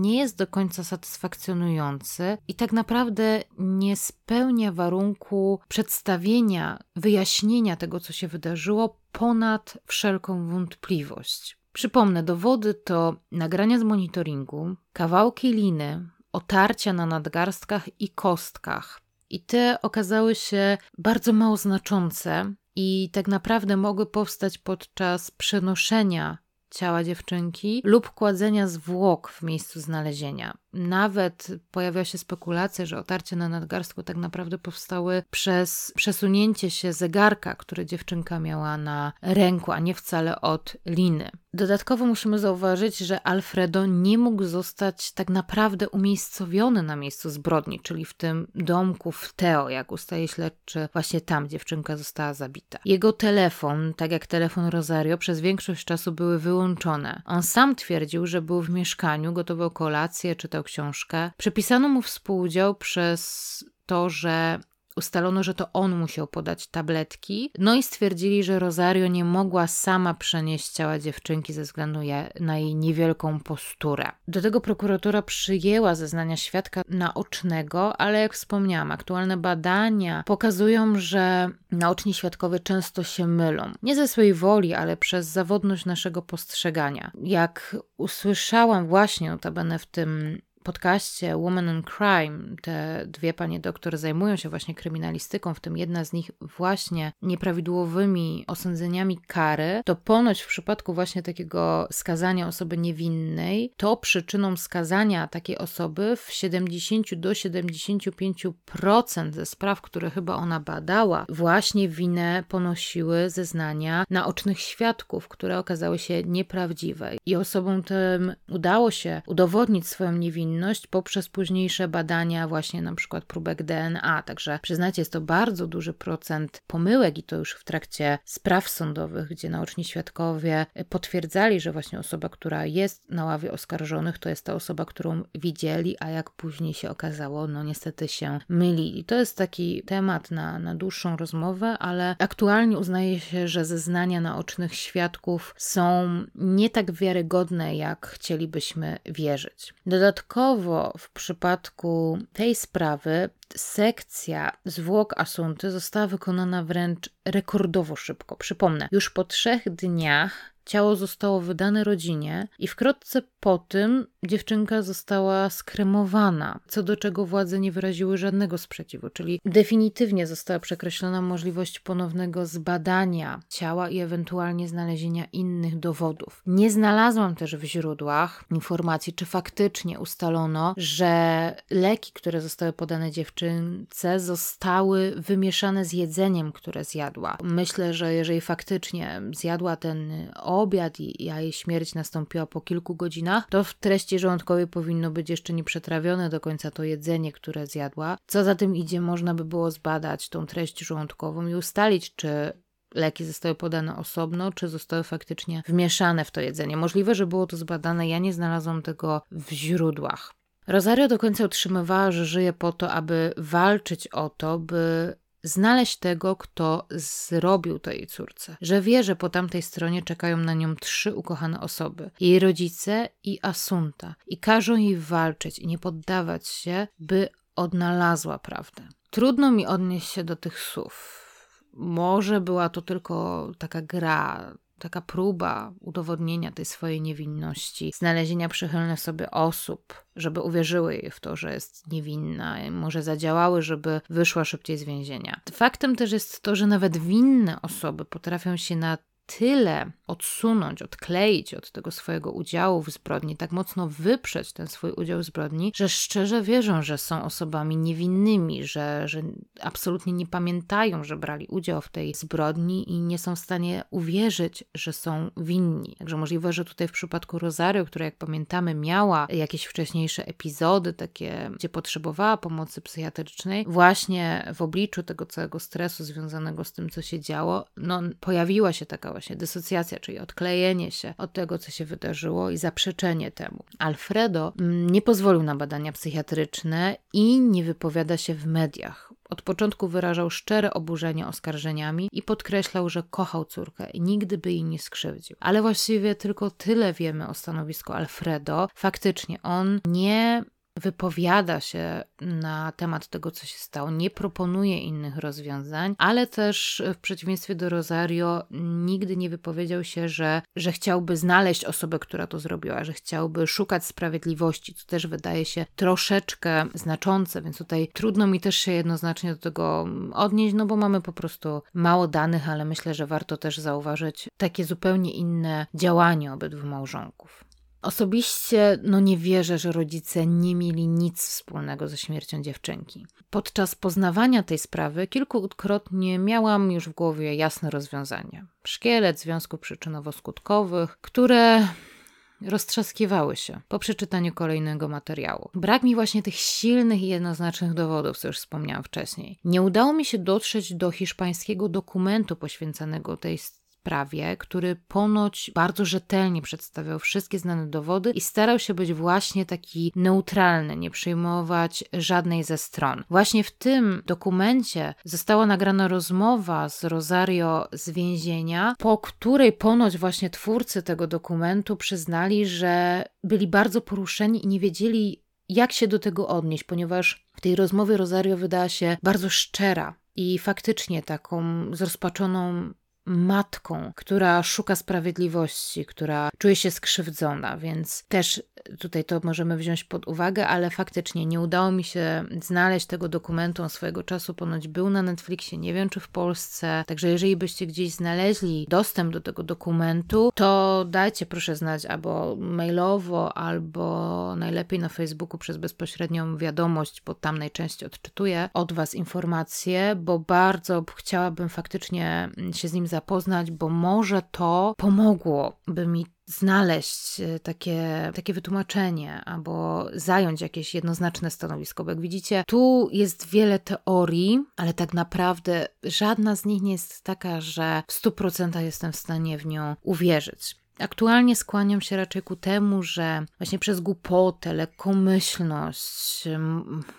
nie jest do końca satysfakcjonujący i tak naprawdę nie spełnia warunku przedstawienia, wyjaśnienia tego, co się wydarzyło, ponad wszelką wątpliwość. Przypomnę, dowody to nagrania z monitoringu, kawałki liny, otarcia na nadgarstkach i kostkach. I te okazały się bardzo mało znaczące, i tak naprawdę mogły powstać podczas przenoszenia ciała dziewczynki lub kładzenia zwłok w miejscu znalezienia. Nawet pojawiła się spekulacja, że otarcie na nadgarstku tak naprawdę powstały przez przesunięcie się zegarka, który dziewczynka miała na ręku, a nie wcale od liny. Dodatkowo musimy zauważyć, że Alfredo nie mógł zostać tak naprawdę umiejscowiony na miejscu zbrodni, czyli w tym domku w Teo, jak ustaje śledczy, właśnie tam dziewczynka została zabita. Jego telefon, tak jak telefon Rosario, przez większość czasu były wyłączone. On sam twierdził, że był w mieszkaniu, gotował kolację, czytał książkę. Przepisano mu współudział przez to, że Ustalono, że to on musiał podać tabletki, no i stwierdzili, że Rosario nie mogła sama przenieść ciała dziewczynki ze względu na jej niewielką posturę. Do tego prokuratura przyjęła zeznania świadka naocznego, ale jak wspomniałam, aktualne badania pokazują, że naoczni świadkowie często się mylą. Nie ze swojej woli, ale przez zawodność naszego postrzegania. Jak usłyszałam właśnie notabene w tym podcaście Woman in Crime te dwie panie doktor zajmują się właśnie kryminalistyką, w tym jedna z nich właśnie nieprawidłowymi osądzeniami kary, to ponoć w przypadku właśnie takiego skazania osoby niewinnej, to przyczyną skazania takiej osoby w 70 do 75% ze spraw, które chyba ona badała, właśnie winę ponosiły zeznania naocznych świadków, które okazały się nieprawdziwe. I osobom tym udało się udowodnić swoją niewinność niewinność poprzez późniejsze badania, właśnie na przykład próbek DNA. Także przyznacie, jest to bardzo duży procent pomyłek i to już w trakcie spraw sądowych, gdzie naoczni świadkowie potwierdzali, że właśnie osoba, która jest na ławie oskarżonych, to jest ta osoba, którą widzieli, a jak później się okazało, no niestety się mylili. To jest taki temat na, na dłuższą rozmowę, ale aktualnie uznaje się, że zeznania naocznych świadków są nie tak wiarygodne, jak chcielibyśmy wierzyć. Dodatkowo Dodatkowo w przypadku tej sprawy sekcja zwłok Asunty została wykonana wręcz rekordowo szybko. Przypomnę, już po trzech dniach ciało zostało wydane rodzinie i wkrótce po tym dziewczynka została skremowana, co do czego władze nie wyraziły żadnego sprzeciwu, czyli definitywnie została przekreślona możliwość ponownego zbadania ciała i ewentualnie znalezienia innych dowodów. Nie znalazłam też w źródłach informacji, czy faktycznie ustalono, że leki, które zostały podane dziewczynce, zostały wymieszane z jedzeniem, które zjadła. Myślę, że jeżeli faktycznie zjadła ten obiad i, jej śmierć nastąpiła po kilku godzinach, to w treści żołądkowej powinno być jeszcze nieprzetrawione do końca to jedzenie, które zjadła. Co za tym idzie, można by było zbadać tą treść żołądkową i ustalić, czy leki zostały podane osobno, czy zostały faktycznie wmieszane w to jedzenie. Możliwe, że było to zbadane, ja nie znalazłam tego w źródłach. Rosario do końca utrzymywała, że żyje po to, aby walczyć o to, by znaleźć tego, kto zrobił to jej córce. Że wie, że po tamtej stronie czekają na nią trzy ukochane osoby: jej rodzice i Asunta, i każą jej walczyć i nie poddawać się, by odnalazła prawdę. Trudno mi odnieść się do tych słów. Może była to tylko taka gra, taka próba udowodnienia tej swojej niewinności, znalezienia przychylnych sobie osób, żeby uwierzyły jej w to, że jest niewinna, może zadziałały, żeby wyszła szybciej z więzienia. Faktem też jest to, że nawet winne osoby potrafią się na tyle odsunąć, odkleić od tego swojego udziału w zbrodni, tak mocno wyprzeć ten swój udział w zbrodni, że szczerze wierzą, że są osobami niewinnymi, że, że absolutnie nie pamiętają, że brali udział w tej zbrodni i nie są w stanie uwierzyć, że są winni. Także możliwe, że tutaj w przypadku Rosario, która jak pamiętamy miała jakieś wcześniejsze epizody takie, gdzie potrzebowała pomocy psychiatrycznej, właśnie w obliczu tego całego stresu związanego z tym, co się działo, no pojawiła się taka właśnie dysocjacja, czyli odklejenie się od tego, co się wydarzyło i zaprzeczenie temu. Alfredo mm, nie pozwolił na badania psychiatryczne i nie wypowiada się w mediach. Od początku wyrażał szczere oburzenie oskarżeniami i podkreślał, że kochał córkę i nigdy by jej nie skrzywdził. Ale właściwie tylko tyle wiemy o stanowisku Alfredo. Faktycznie on nie wypowiada się na temat tego, co się stało, nie proponuje innych rozwiązań, ale też w przeciwieństwie do Rosario nigdy nie wypowiedział się, że, że chciałby znaleźć osobę, która to zrobiła, że chciałby szukać sprawiedliwości, co też wydaje się troszeczkę znaczące, więc tutaj trudno mi też się jednoznacznie do tego odnieść, no bo mamy po prostu mało danych, ale myślę, że warto też zauważyć takie zupełnie inne działanie obydwu małżonków. Osobiście no nie wierzę, że rodzice nie mieli nic wspólnego ze śmiercią dziewczynki. Podczas poznawania tej sprawy kilkukrotnie miałam już w głowie jasne rozwiązanie. Szkielet związków przyczynowo-skutkowych, które roztrzaskiwały się po przeczytaniu kolejnego materiału. Brak mi właśnie tych silnych i jednoznacznych dowodów, co już wspomniałam wcześniej. Nie udało mi się dotrzeć do hiszpańskiego dokumentu poświęconego tej sprawie, który ponoć bardzo rzetelnie przedstawiał wszystkie znane dowody i starał się być właśnie taki neutralny, nie przyjmować żadnej ze stron. Właśnie w tym dokumencie została nagrana rozmowa z Rosario z więzienia, po której ponoć właśnie twórcy tego dokumentu przyznali, że byli bardzo poruszeni i nie wiedzieli, jak się do tego odnieść, ponieważ w tej rozmowie Rosario wydała się bardzo szczera i faktycznie taką zrozpaczoną matką, która szuka sprawiedliwości, która czuje się skrzywdzona, więc też tutaj to możemy wziąć pod uwagę, ale faktycznie nie udało mi się znaleźć tego dokumentu. On swojego czasu ponoć był na Netflixie, nie wiem czy w Polsce. Także jeżeli byście gdzieś znaleźli dostęp do tego dokumentu, to dajcie proszę znać albo mailowo, albo najlepiej na Facebooku przez bezpośrednią wiadomość, bo tam najczęściej odczytuję od Was informacje, bo bardzo chciałabym faktycznie się z nim zapoznać, bo może to pomogłoby mi znaleźć e, takie, takie wytłumaczenie albo zająć jakieś jednoznaczne stanowisko. Bo jak widzicie, tu jest wiele teorii, ale tak naprawdę żadna z nich nie jest taka, że w 100% jestem w stanie w nią uwierzyć. Aktualnie skłaniam się raczej ku temu, że właśnie przez głupotę, lekkomyślność,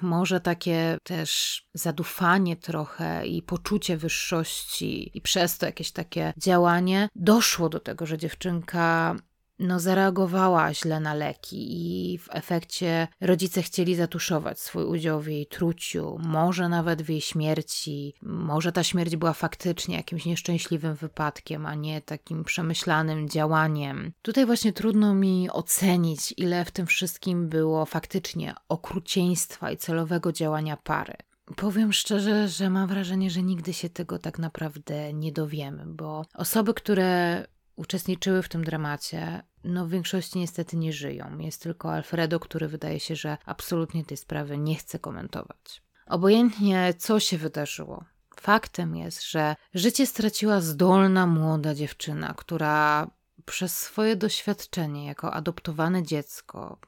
może takie też zadufanie trochę i poczucie wyższości, i przez to jakieś takie działanie doszło do tego, że dziewczynka no, zareagowała źle na leki i w efekcie rodzice chcieli zatuszować swój udział w jej truciu, może nawet w jej śmierci. Może ta śmierć była faktycznie jakimś nieszczęśliwym wypadkiem, a nie takim przemyślanym działaniem. Tutaj właśnie trudno mi ocenić, ile w tym wszystkim było faktycznie okrucieństwa i celowego działania pary. Powiem szczerze, że mam wrażenie, że nigdy się tego tak naprawdę nie dowiemy, bo osoby, które uczestniczyły w tym dramacie, no w większości niestety nie żyją. Jest tylko Alfredo, który wydaje się, że absolutnie tej sprawy nie chce komentować. Obojętnie co się wydarzyło, faktem jest, że życie straciła zdolna młoda dziewczyna, która przez swoje doświadczenie jako adoptowane dziecko,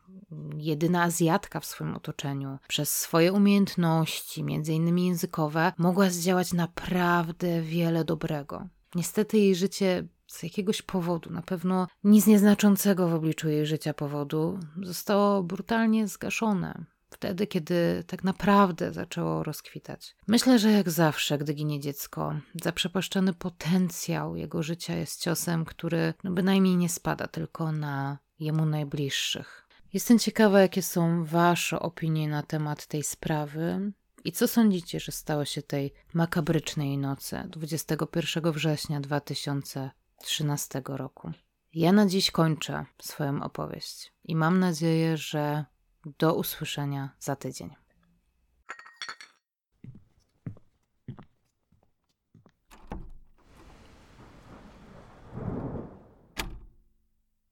jedyna Azjatka w swoim otoczeniu, przez swoje umiejętności, między innymi językowe, mogła zdziałać naprawdę wiele dobrego. Niestety jej życie z jakiegoś powodu, na pewno nic nieznaczącego w obliczu jej życia powodu, zostało brutalnie zgaszone. Wtedy, kiedy tak naprawdę zaczęło rozkwitać. Myślę, że jak zawsze, gdy ginie dziecko, zaprzepaszczony potencjał jego życia jest ciosem, który no bynajmniej nie spada tylko na jemu najbliższych. Jestem ciekawa, jakie są Wasze opinie na temat tej sprawy. I co sądzicie, że stało się tej makabrycznej nocy 21 września 2000 2013 roku. Ja na dziś kończę swoją opowieść i mam nadzieję, że do usłyszenia za tydzień.